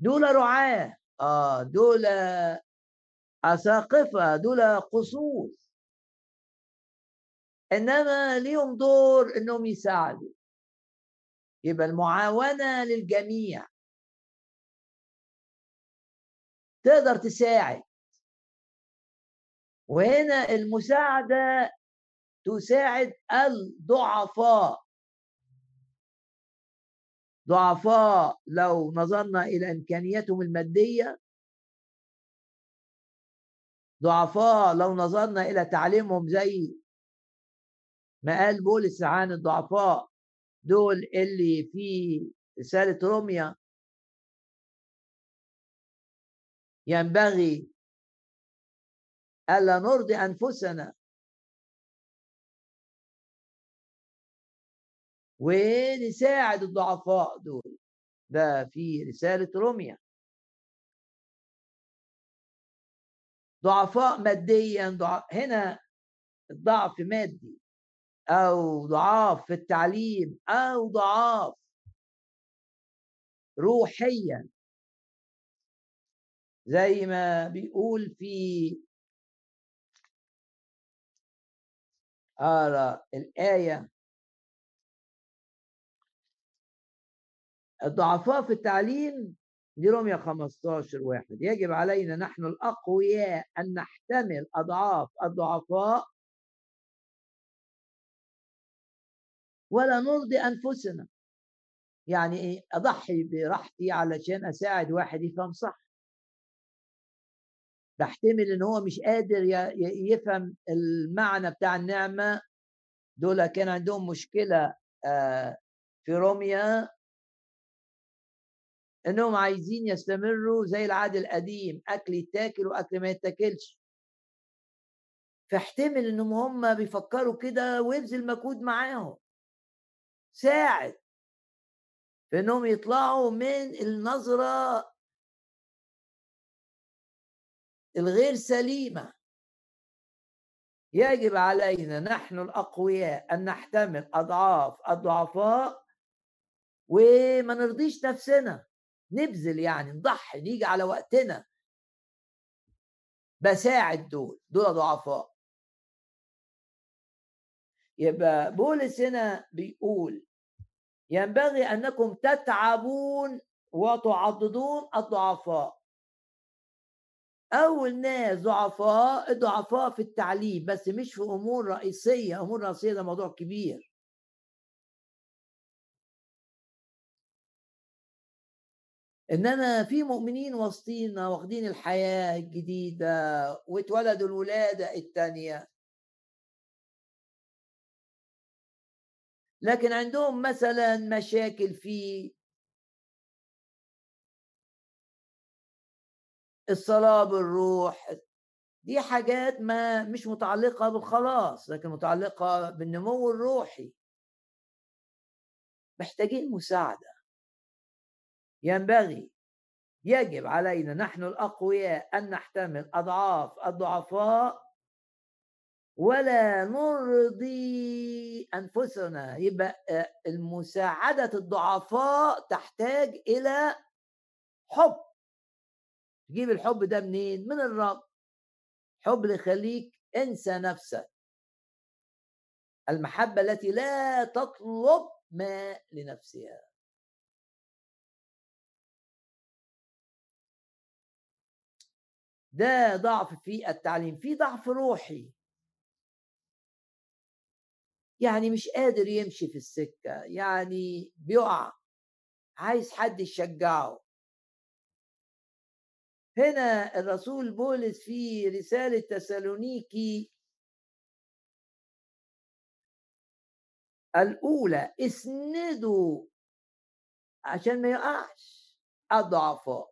دول رعاة. آه دول أساقفة دول قصور. إنما ليهم دور إنهم يساعدوا. يبقى المعاونة للجميع. تقدر تساعد. وهنا المساعدة تساعد الضعفاء. ضعفاء لو نظرنا إلى إمكانياتهم المادية. ضعفاء لو نظرنا إلى تعليمهم زي ما قال بولس عن الضعفاء دول اللي في رسالة روميا. ينبغي ألا نرضي أنفسنا ونساعد الضعفاء دول. ده في رسالة روميا. ضعفاء ماديا ضعف هنا الضعف مادي أو ضعاف في التعليم أو ضعاف روحيا. زي ما بيقول في أرى الآية الضعفاء في التعليم دي رمية 15 واحد. يجب علينا نحن الأقوياء أن نحتمل أضعاف الضعفاء. ولا نرضي أنفسنا. يعني إيه؟ أضحي براحتي علشان أساعد واحد يفهم صح. بحتمل إن هو مش قادر يفهم المعنى بتاع النعمة. دول كان عندهم مشكلة آه، في روميا. إنهم عايزين يستمروا زي العهد القديم أكل يتاكل وأكل ما يتاكلش. فاحتمل إنهم هم بيفكروا كده وابذل مجهود معاهم. ساعد في إنهم يطلعوا من النظرة الغير سليمة. يجب علينا نحن الأقوياء أن نحتمل أضعاف الضعفاء وما نرضيش نفسنا. نبذل يعني نضحي نيجي على وقتنا. بساعد دول دول ضعفاء يبقى بولس هنا بيقول ينبغي أنكم تتعبون وتعضدون الضعفاء. أول ناس ضعفاء الضعفاء في التعليم بس مش في أمور رئيسية أمور رئيسية ده موضوع كبير. انما في مؤمنين وسطينا واخدين الحياة الجديدة واتولدوا الولادة الثانية لكن عندهم مثلا مشاكل في الصلاة بالروح. دي حاجات ما مش متعلقة بالخلاص لكن متعلقة بالنمو الروحي. محتاجين مساعدة. ينبغي يجب علينا نحن الأقوياء أن نحتمل أضعاف الضعفاء ولا نرضي أنفسنا. يبقى آه، المساعدة الضعفاء تحتاج إلى حب. تجيب الحب ده منين؟ من الرب. حب يخليك انسى نفسك. المحبة التي لا تطلب ما لنفسها. ده ضعف في التعليم في ضعف روحي. يعني مش قادر يمشي في السكة يعني بيقع عايز حد يشجعه. هنا الرسول بولس في رسالة تسالونيكي الأولى اسندوا عشان ما يقعش. الضعفاء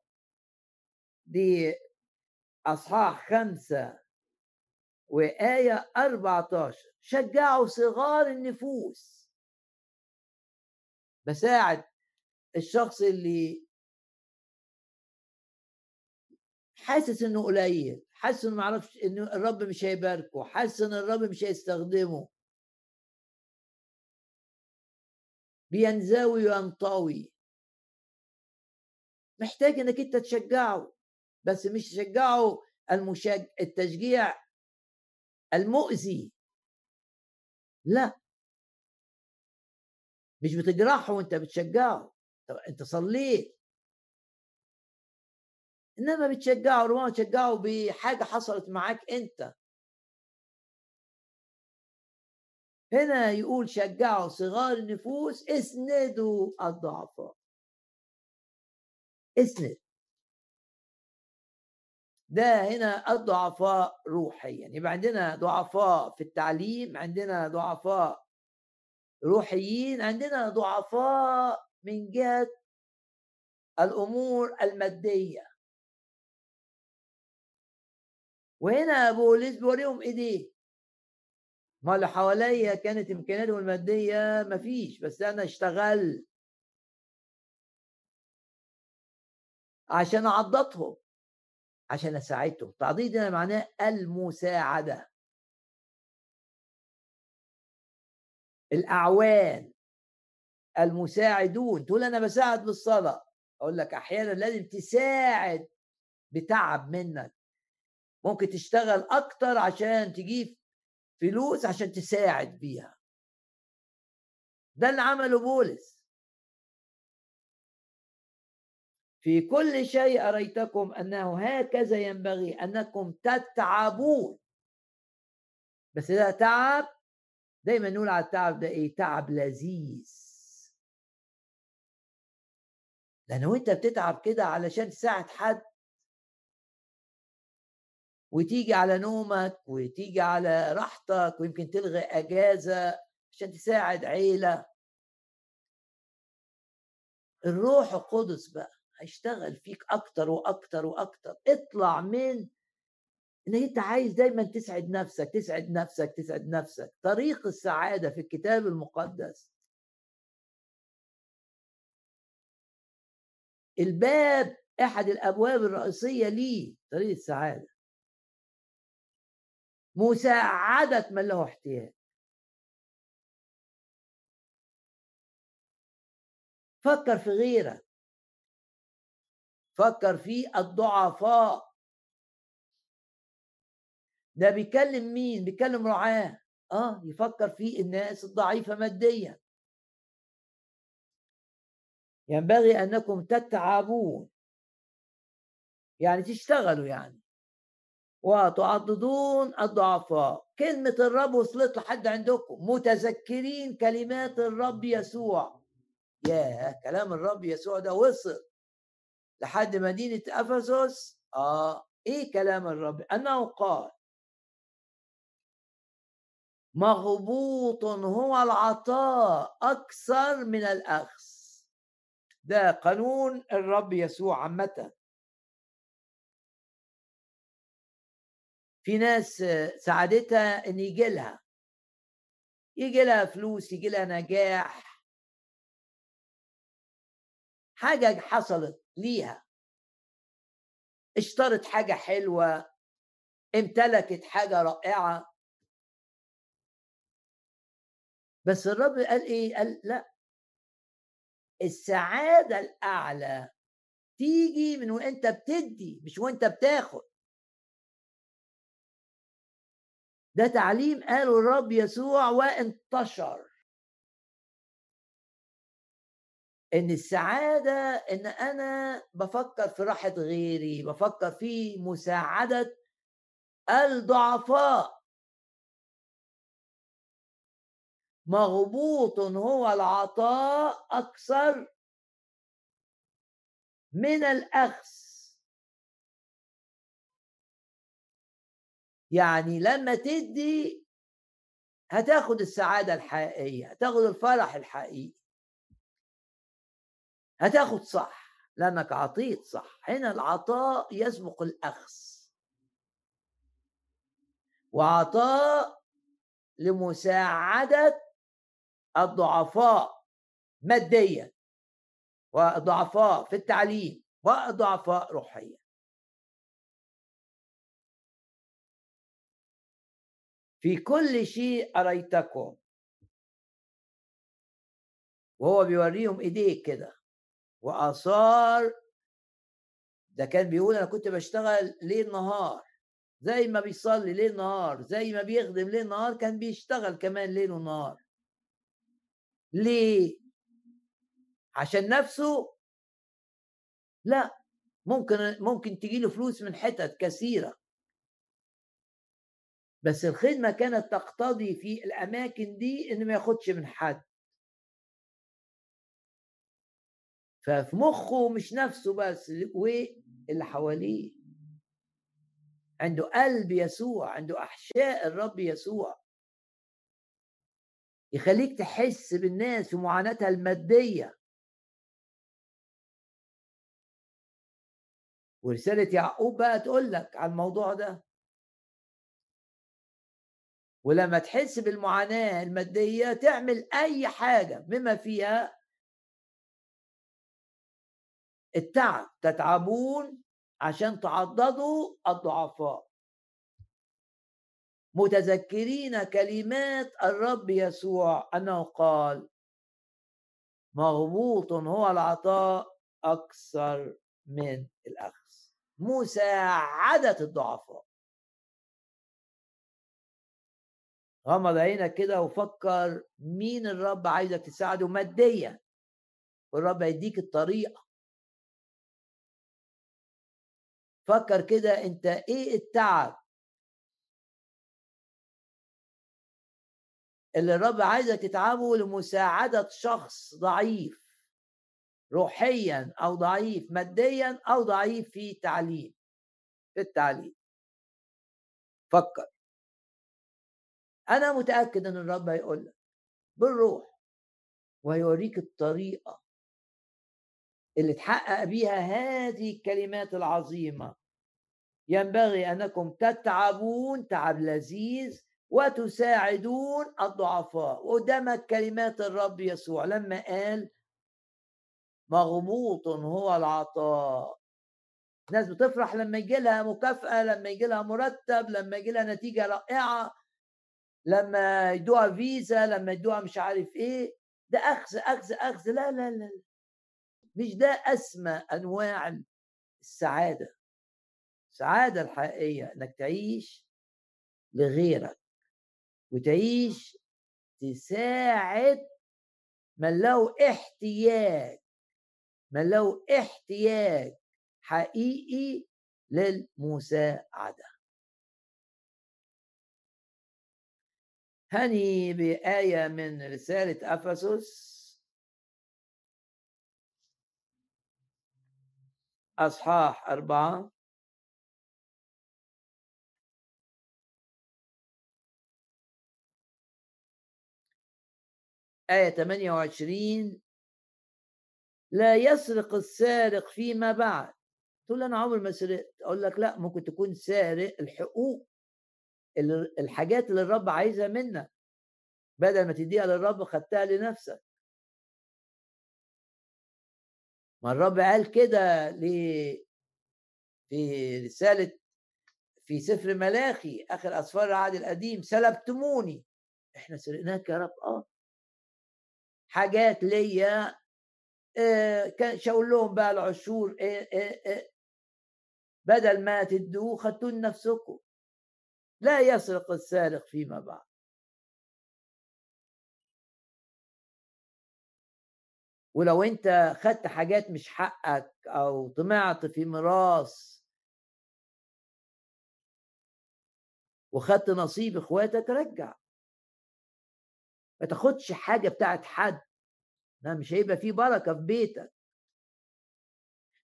دي أصحاح خمسة وآية 14 شجعوا صغار النفوس. بساعد الشخص اللي حاسس إنه قليل حاسس إنه معرفش انه الرب مش هيباركه حاسس إن الرب مش هيستخدمه. بينزوي وينطوي محتاج إنك أنت تشجعه. بس مش تشجعه المشج... التشجيع المؤذي. لا. مش بتجرحه وانت بتشجعه. انت صليت. انما بتشجعه ربما تشجعه بحاجة حصلت معاك انت. هنا يقول شجعوا صغار النفوس اسندوا الضعفاء. اسند. ده هنا الضعفاء روحيا. يبقى عندنا ضعفاء في التعليم عندنا ضعفاء روحيين عندنا ضعفاء من جهة الأمور المادية. وهنا بولس بوريهم ايديه ما اللي حواليا كانت إمكانياتهم المادية مفيش بس أنا اشتغل عشان أعضدهم. عشان اساعدهم تعضيد هنا معناه المساعدة. الأعوان. المساعدون. تقول أنا بساعد بالصلاه أقول لك أحيانا لازم تساعد بتعب منك. ممكن تشتغل أكتر عشان تجيب فلوس عشان تساعد بيها. ده اللي عمله بولس. في كل شيء أريتكم أنه هكذا ينبغي أنكم تتعبون. بس ده تعب دايما نقول على التعب ده إيه؟ تعب لذيذ. لأنه أنت بتتعب كده علشان تساعد حد. وتيجي على نومك وتيجي على راحتك ويمكن تلغي أجازة عشان تساعد عيلة. الروح القدس بقى. هيشتغل فيك أكتر وأكتر وأكتر. اطلع من إن أنت عايز دايما تسعد نفسك تسعد نفسك تسعد نفسك. طريق السعادة في الكتاب المقدس. الباب أحد الأبواب الرئيسية ليه طريق السعادة. مساعدة من له احتياج. فكر في غيرك. فكر في الضعفاء. ده بيكلم مين؟ بيكلم رعاه. آه يفكر في الناس الضعيفة ماديا. ينبغي أنكم تتعبون. يعني تشتغلوا يعني. وتعضدون الضعفاء. كلمة الرب وصلت لحد عندكم. متذكرين كلمات الرب يسوع. يا كلام الرب يسوع ده وصل. لحد مدينة أفسس آه إيه كلام الرب؟ أنه قال مغبوط هو العطاء أكثر من الأخذ. ده قانون الرب يسوع عامة. في ناس سعادتها إن يجي لها. يجي لها فلوس يجي لها نجاح. حاجة حصلت. ليها. اشترت حاجة حلوة امتلكت حاجة رائعة. بس الرب قال إيه؟ قال لأ. السعادة الأعلى تيجي من وأنت بتدي مش وأنت بتاخد. ده تعليم قاله الرب يسوع وانتشر. إن السعادة إن أنا بفكر في راحة غيري بفكر في مساعدة الضعفاء. مغبوط هو العطاء أكثر من الاخذ يعني لما تدي هتاخد السعادة الحقيقية هتاخد الفرح الحقيقي. هتاخد صح لأنك عطيت صح. هنا العطاء يسبق الأخذ. وعطاء لمساعدة الضعفاء ماديا وضعفاء في التعليم وضعفاء روحيا. في كل شيء أريتكم. وهو بيوريهم ايديه كده. وآثار ده كان بيقول أنا كنت بشتغل ليل نهار زي ما بيصلي ليل نهار زي ما بيخدم ليل نهار كان بيشتغل كمان ليل ونهار. ليه؟ عشان نفسه؟ لا ممكن ممكن تجي له فلوس من حتت كثيرة. بس الخدمة كانت تقتضي في الأماكن دي إن ما ياخدش من حد. ففي مخه مش نفسه بس واللي حواليه. عنده قلب يسوع عنده أحشاء الرب يسوع. يخليك تحس بالناس في معاناتها المادية. ورسالة يعقوب بقى تقول لك على الموضوع ده. ولما تحس بالمعاناة المادية تعمل أي حاجة بما فيها التعب تتعبون عشان تعضدوا الضعفاء. متذكرين كلمات الرب يسوع أنه قال مغبوط هو العطاء أكثر من الأخذ. مساعدة الضعفاء. غمض عينك كده وفكر مين الرب عايزك تساعده ماديا. والرب هيديك الطريقة. فكر كده أنت إيه التعب اللي الرب عايزك تتعبه لمساعدة شخص ضعيف روحيا أو ضعيف ماديا أو ضعيف في تعليم في التعليم. فكر. أنا متأكد إن الرب هيقول لك بالروح وهيوريك الطريقة اللي تحقق بيها هذه الكلمات العظيمة. ينبغي أنكم تتعبون تعب لذيذ وتساعدون الضعفاء. وقدامك كلمات الرب يسوع. لما قال مغبوط هو العطاء. الناس بتفرح لما يجي لها مكافأة لما يجي لها مرتب لما يجي لها نتيجة رائعة. لما يدوها فيزا لما يدوها مش عارف إيه. ده أخذ أخذ أخذ. لا لا لا. مش ده أسمى أنواع السعادة. السعادة الحقيقية إنك تعيش لغيرك وتعيش تساعد من له احتياج من له احتياج حقيقي للمساعدة. هني بآية من رسالة أفسس أصحاح أربعة. آية 28 لا يسرق السارق فيما بعد. تقول أنا عمري ما سرقت. أقول لك لا ممكن تكون سارق الحقوق الحاجات اللي الرب عايزها منك. بدل ما تديها للرب خدتها لنفسك. ما الرب قال كده في رسالة في سفر ملاخي آخر أسفار العهد القديم سلبتموني. إحنا سرقناك يا رب آه. حاجات ليا آه، كان شاور لهم بقى العشور إيه إيه إيه بدل ما تدوه خدتوه لنفسكم. لا يسرق السارق فيما بعد. ولو أنت خدت حاجات مش حقك أو طمعت في ميراث وخدت نصيب إخواتك رجع. ما تاخدش حاجة بتاعت حد. ما مش هيبقى في بركة في بيتك.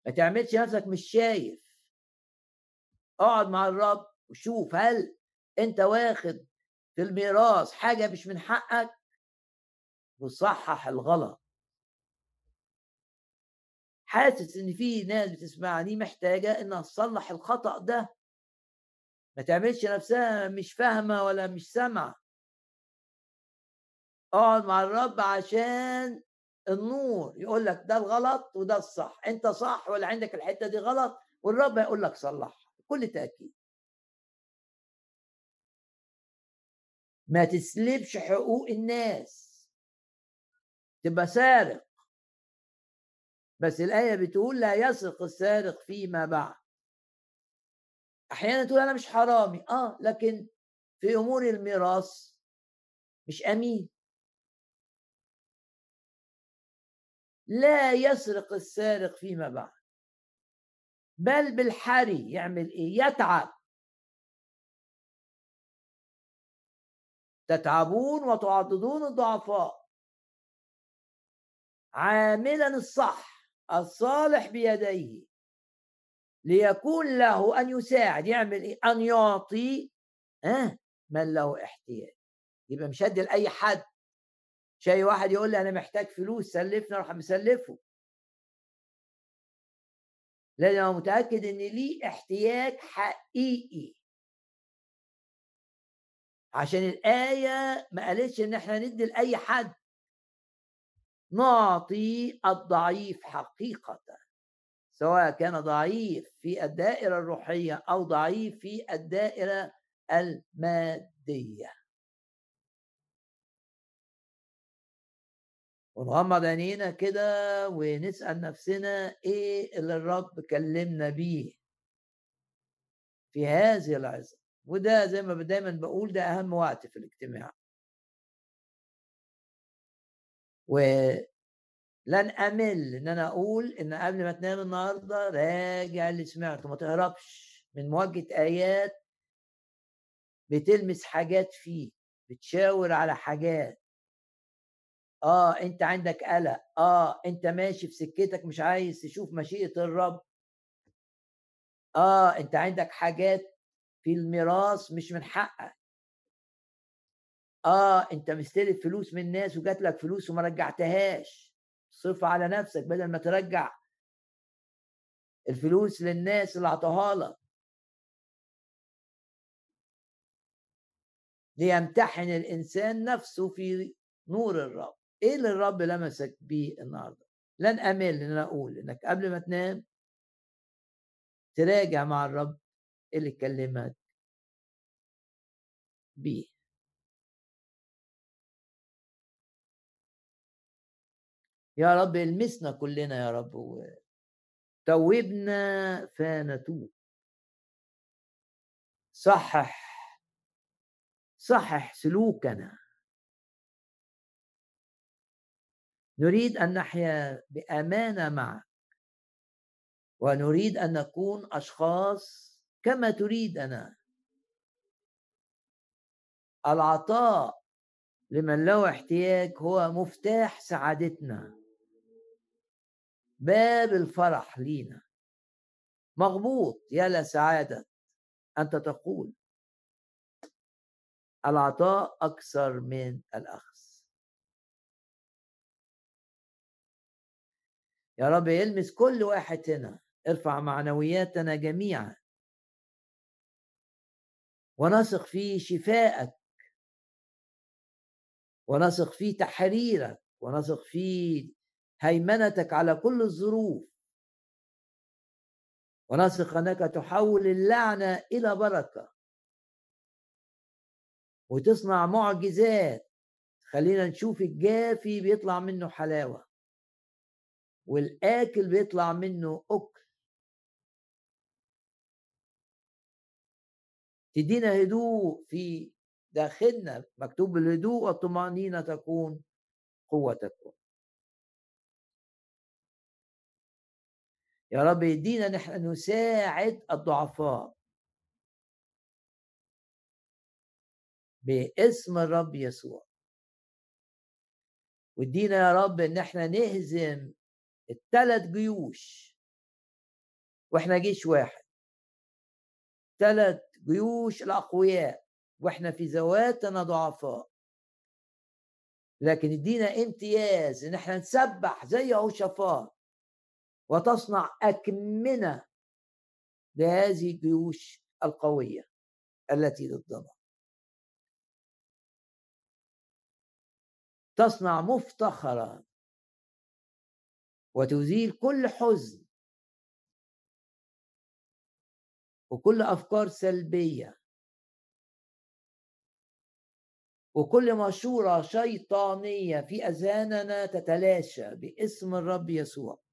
ما تعملش نفسك مش شايف. اقعد مع الرب وشوف هل أنت واخد في الميراث حاجة مش من حقك؟ وصحح الغلط. حاسس إن في ناس بتسمعني محتاجة انها تصلح الخطأ ده. ما تعملش نفسها مش فاهمة ولا مش سامعة. اقعد مع الرب عشان النور يقول لك ده الغلط وده الصح. أنت صح ولا عندك الحتة دي غلط والرب هيقول لك صلحها بكل تأكيد. ما تسلبش حقوق الناس. تبقى سارق. بس الآية بتقول لا يسرق السارق فيما بعد. أحيانا تقول أنا مش حرامي. آه لكن في أمور الميراث مش أمين. لا يسرق السارق فيما بعد. بل بالحري يعمل إيه؟ يتعب. تتعبون وتعضدون الضعفاء. عاملا الصح. الصالح بيديه ليكون له أن يساعد يعمل إيه؟ أن يعطي ها من له احتياج. يبقى مش هدي لأي حد. شيء واحد يقول لي أنا محتاج فلوس سلفني أروح مسلفه. لأن أنا متأكد إن ليه احتياج حقيقي. عشان الآية ما قالتش إن إحنا ندي لأي حد. نعطي الضعيف حقيقة سواء كان ضعيف في الدائرة الروحية أو ضعيف في الدائرة المادية. ونغمض عينينا كده ونسأل نفسنا إيه اللي الرب كلمنا بيه. في هذه العظة وده زي ما دايما بقول ده أهم وقت في الاجتماع. ولن أمل إن أنا أقول إن قبل ما تنام النهاردة راجع اللي سمعته ما تهربش من مواجهة آيات بتلمس حاجات فيه بتشاور على حاجات. آه أنت عندك قلق. آه أنت ماشي في سكتك مش عايز تشوف مشيئة الرب. آه أنت عندك حاجات في الميراث مش من حقك. آه أنت مستلف فلوس من الناس وجات لك فلوس وما رجعتهاش. صرفها على نفسك بدل ما ترجع الفلوس للناس اللي اعطوها لك. ليمتحن الإنسان نفسه في نور الرب. إيه اللي الرب لمسك بيه النهارده؟ لن أمل إن أنا أقول إنك قبل ما تنام تراجع مع الرب اللي كلمك بيه. يا رب المسنا كلنا يا رب توبنا فنتوب صحح صحح سلوكنا. نريد أن نحيا بأمانة معك ونريد أن نكون أشخاص كما تريدنا العطاء لمن له احتياج هو مفتاح سعادتنا. باب الفرح لينا. مغبوط يا لسعادة أنت تقول. العطاء أكثر من الأخذ. يا رب يلمس كل واحد هنا. ارفع معنوياتنا جميعا. ونثق في شفائك. ونثق في تحريرك. ونثق في هيمنتك على كل الظروف. ونثق أنك تحول اللعنة إلى بركة. وتصنع معجزات. خلينا نشوف الجافي بيطلع منه حلاوة. والآكل بيطلع منه أكل. تدينا هدوء في داخلنا. مكتوب الهدوء والطمأنينة تكون قوتكم يا رب يدينا نحن نساعد الضعفاء. باسم الرب يسوع. وادينا يا رب إن إحنا نهزم الثلاث جيوش. وإحنا جيش واحد. ثلاث جيوش الأقوياء. وإحنا في ذواتنا ضعفاء. لكن ادينا امتياز إن إحنا نسبح زي يهوشافاط وتصنع أكمنة لهذه الجيوش القوية التي ضدنا. تصنع مفتخرا وتزيل كل حزن وكل أفكار سلبية وكل مشورة شيطانية في اذهاننا تتلاشى باسم الرب يسوع.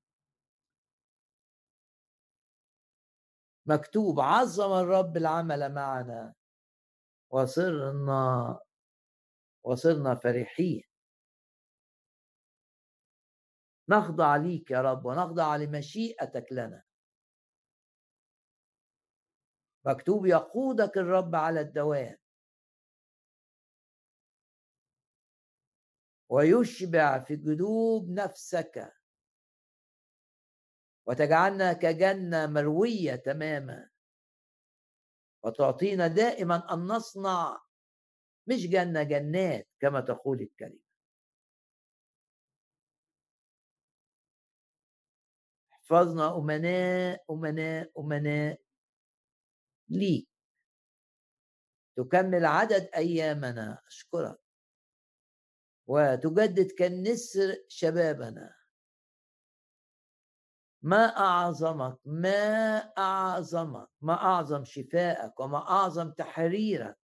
مكتوب عظم الرب العمل معنا. وصرنا وصرنا فرحين. نخضع ليك يا رب ونخضع لمشيئتك لنا. مكتوب يقودك الرب على الدوام. ويشبع في جنوب نفسك. وتجعلنا كجنة مروية تماما. وتعطينا دائما أن نصنع مش جنة جنات كما تقول الكلمة. احفظنا أمناء أمناء أمناء ليك. تكمل عدد أيامنا. أشكرك. وتجدد كالنسر شبابنا. ما أعظمك ما أعظمك ما أعظم شفائك وما أعظم تحريرك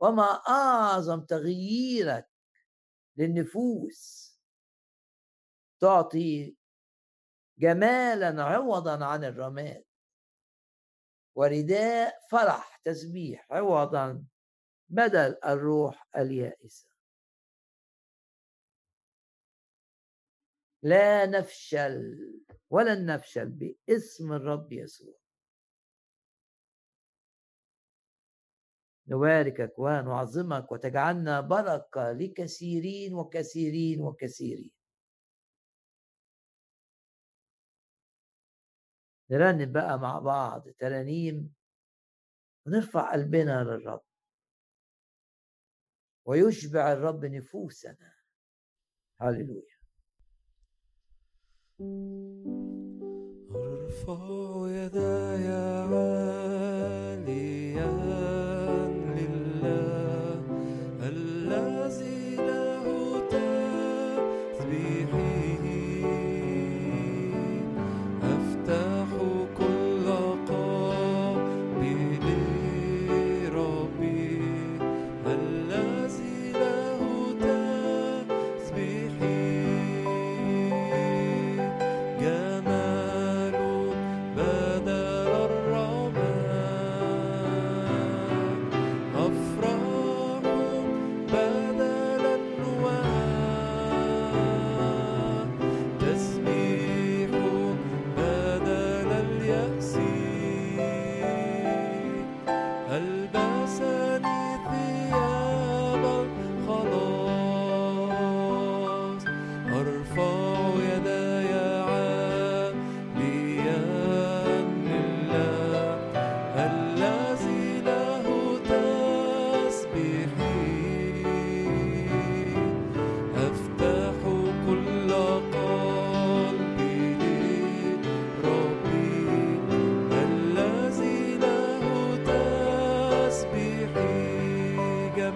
وما أعظم تغييرك للنفوس. تعطي جمالا عوضا عن الرماد. ورداء فرح تسبيح عوضا بدل الروح اليائسة. لا نفشل. ولن نفشل باسم الرب يسوع. نباركك ونعظمك وتجعلنا بركة لكثيرين وكثيرين وكثيرين. نرنم بقى مع بعض ترانيم ونرفع قلبنا للرب. ويشبع الرب نفوسنا. هللويا. أرفع يداي عاليا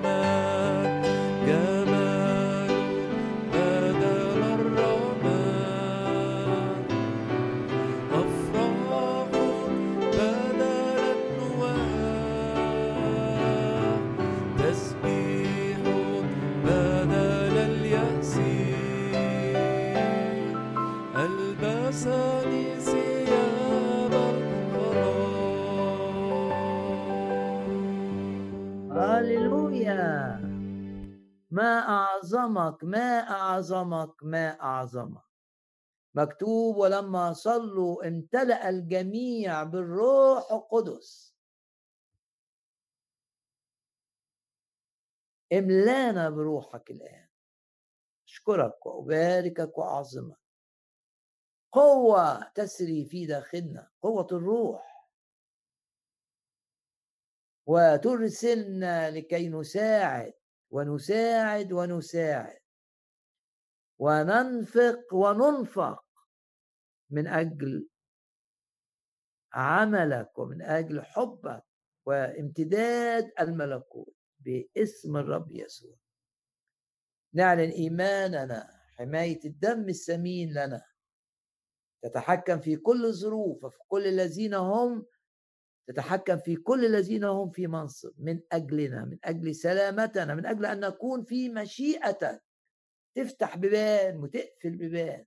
God. أعظمك ما أعظمك ما أعظمك. مكتوب ولما صلوا امتلأ الجميع بالروح القدس املانا بروحك الآن. أشكرك وأباركك وأعظمك. قوة تسري في داخلنا قوة الروح. وترسلنا لكي نساعد. ونساعد ونساعد. وننفق وننفق من أجل عملك ومن أجل حبك وامتداد الملكوت باسم الرب يسوع. نعلن إيماننا حماية الدم الثمين لنا. تتحكم في كل الظروف وفي كل الذين هم تتحكم في كل الذين هم في منصب من أجلنا من أجل سلامتنا من أجل أن نكون في مشيئتك تفتح بيبان وتقفل بيبان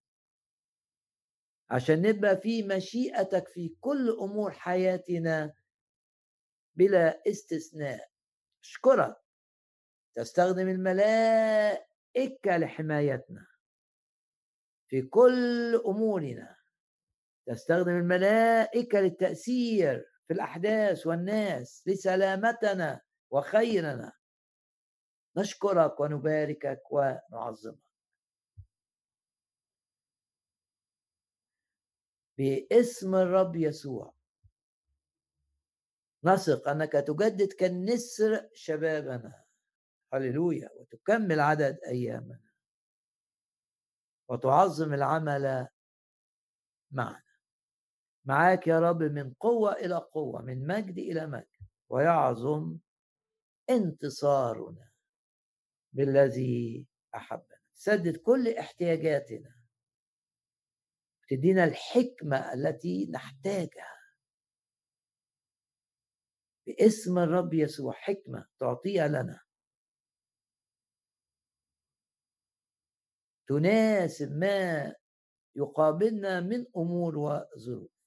عشان نبقى في مشيئتك في كل أمور حياتنا بلا استثناء. أشكرك. تستخدم الملائكة لحمايتنا. في كل أمورنا. تستخدم الملائكة للتأثير. في الأحداث والناس لسلامتنا وخيرنا. نشكرك ونباركك ونعظمك. باسم الرب يسوع. نثق أنك تجدد كالنسر شبابنا. هللويا. وتكمل عدد أيامنا. وتعظم العمل معنا. معاك يا رب من قوة إلى قوة من مجد إلى مجد ويعظم انتصارنا بالذي أحبنا. سدد كل احتياجاتنا. تدينا الحكمة التي نحتاجها. باسم الرب يسوع حكمة تعطيها لنا. تناسب ما يقابلنا من أمور وظروف.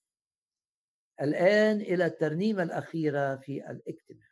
الآن إلى الترنيمة الأخيرة في الاجتماع.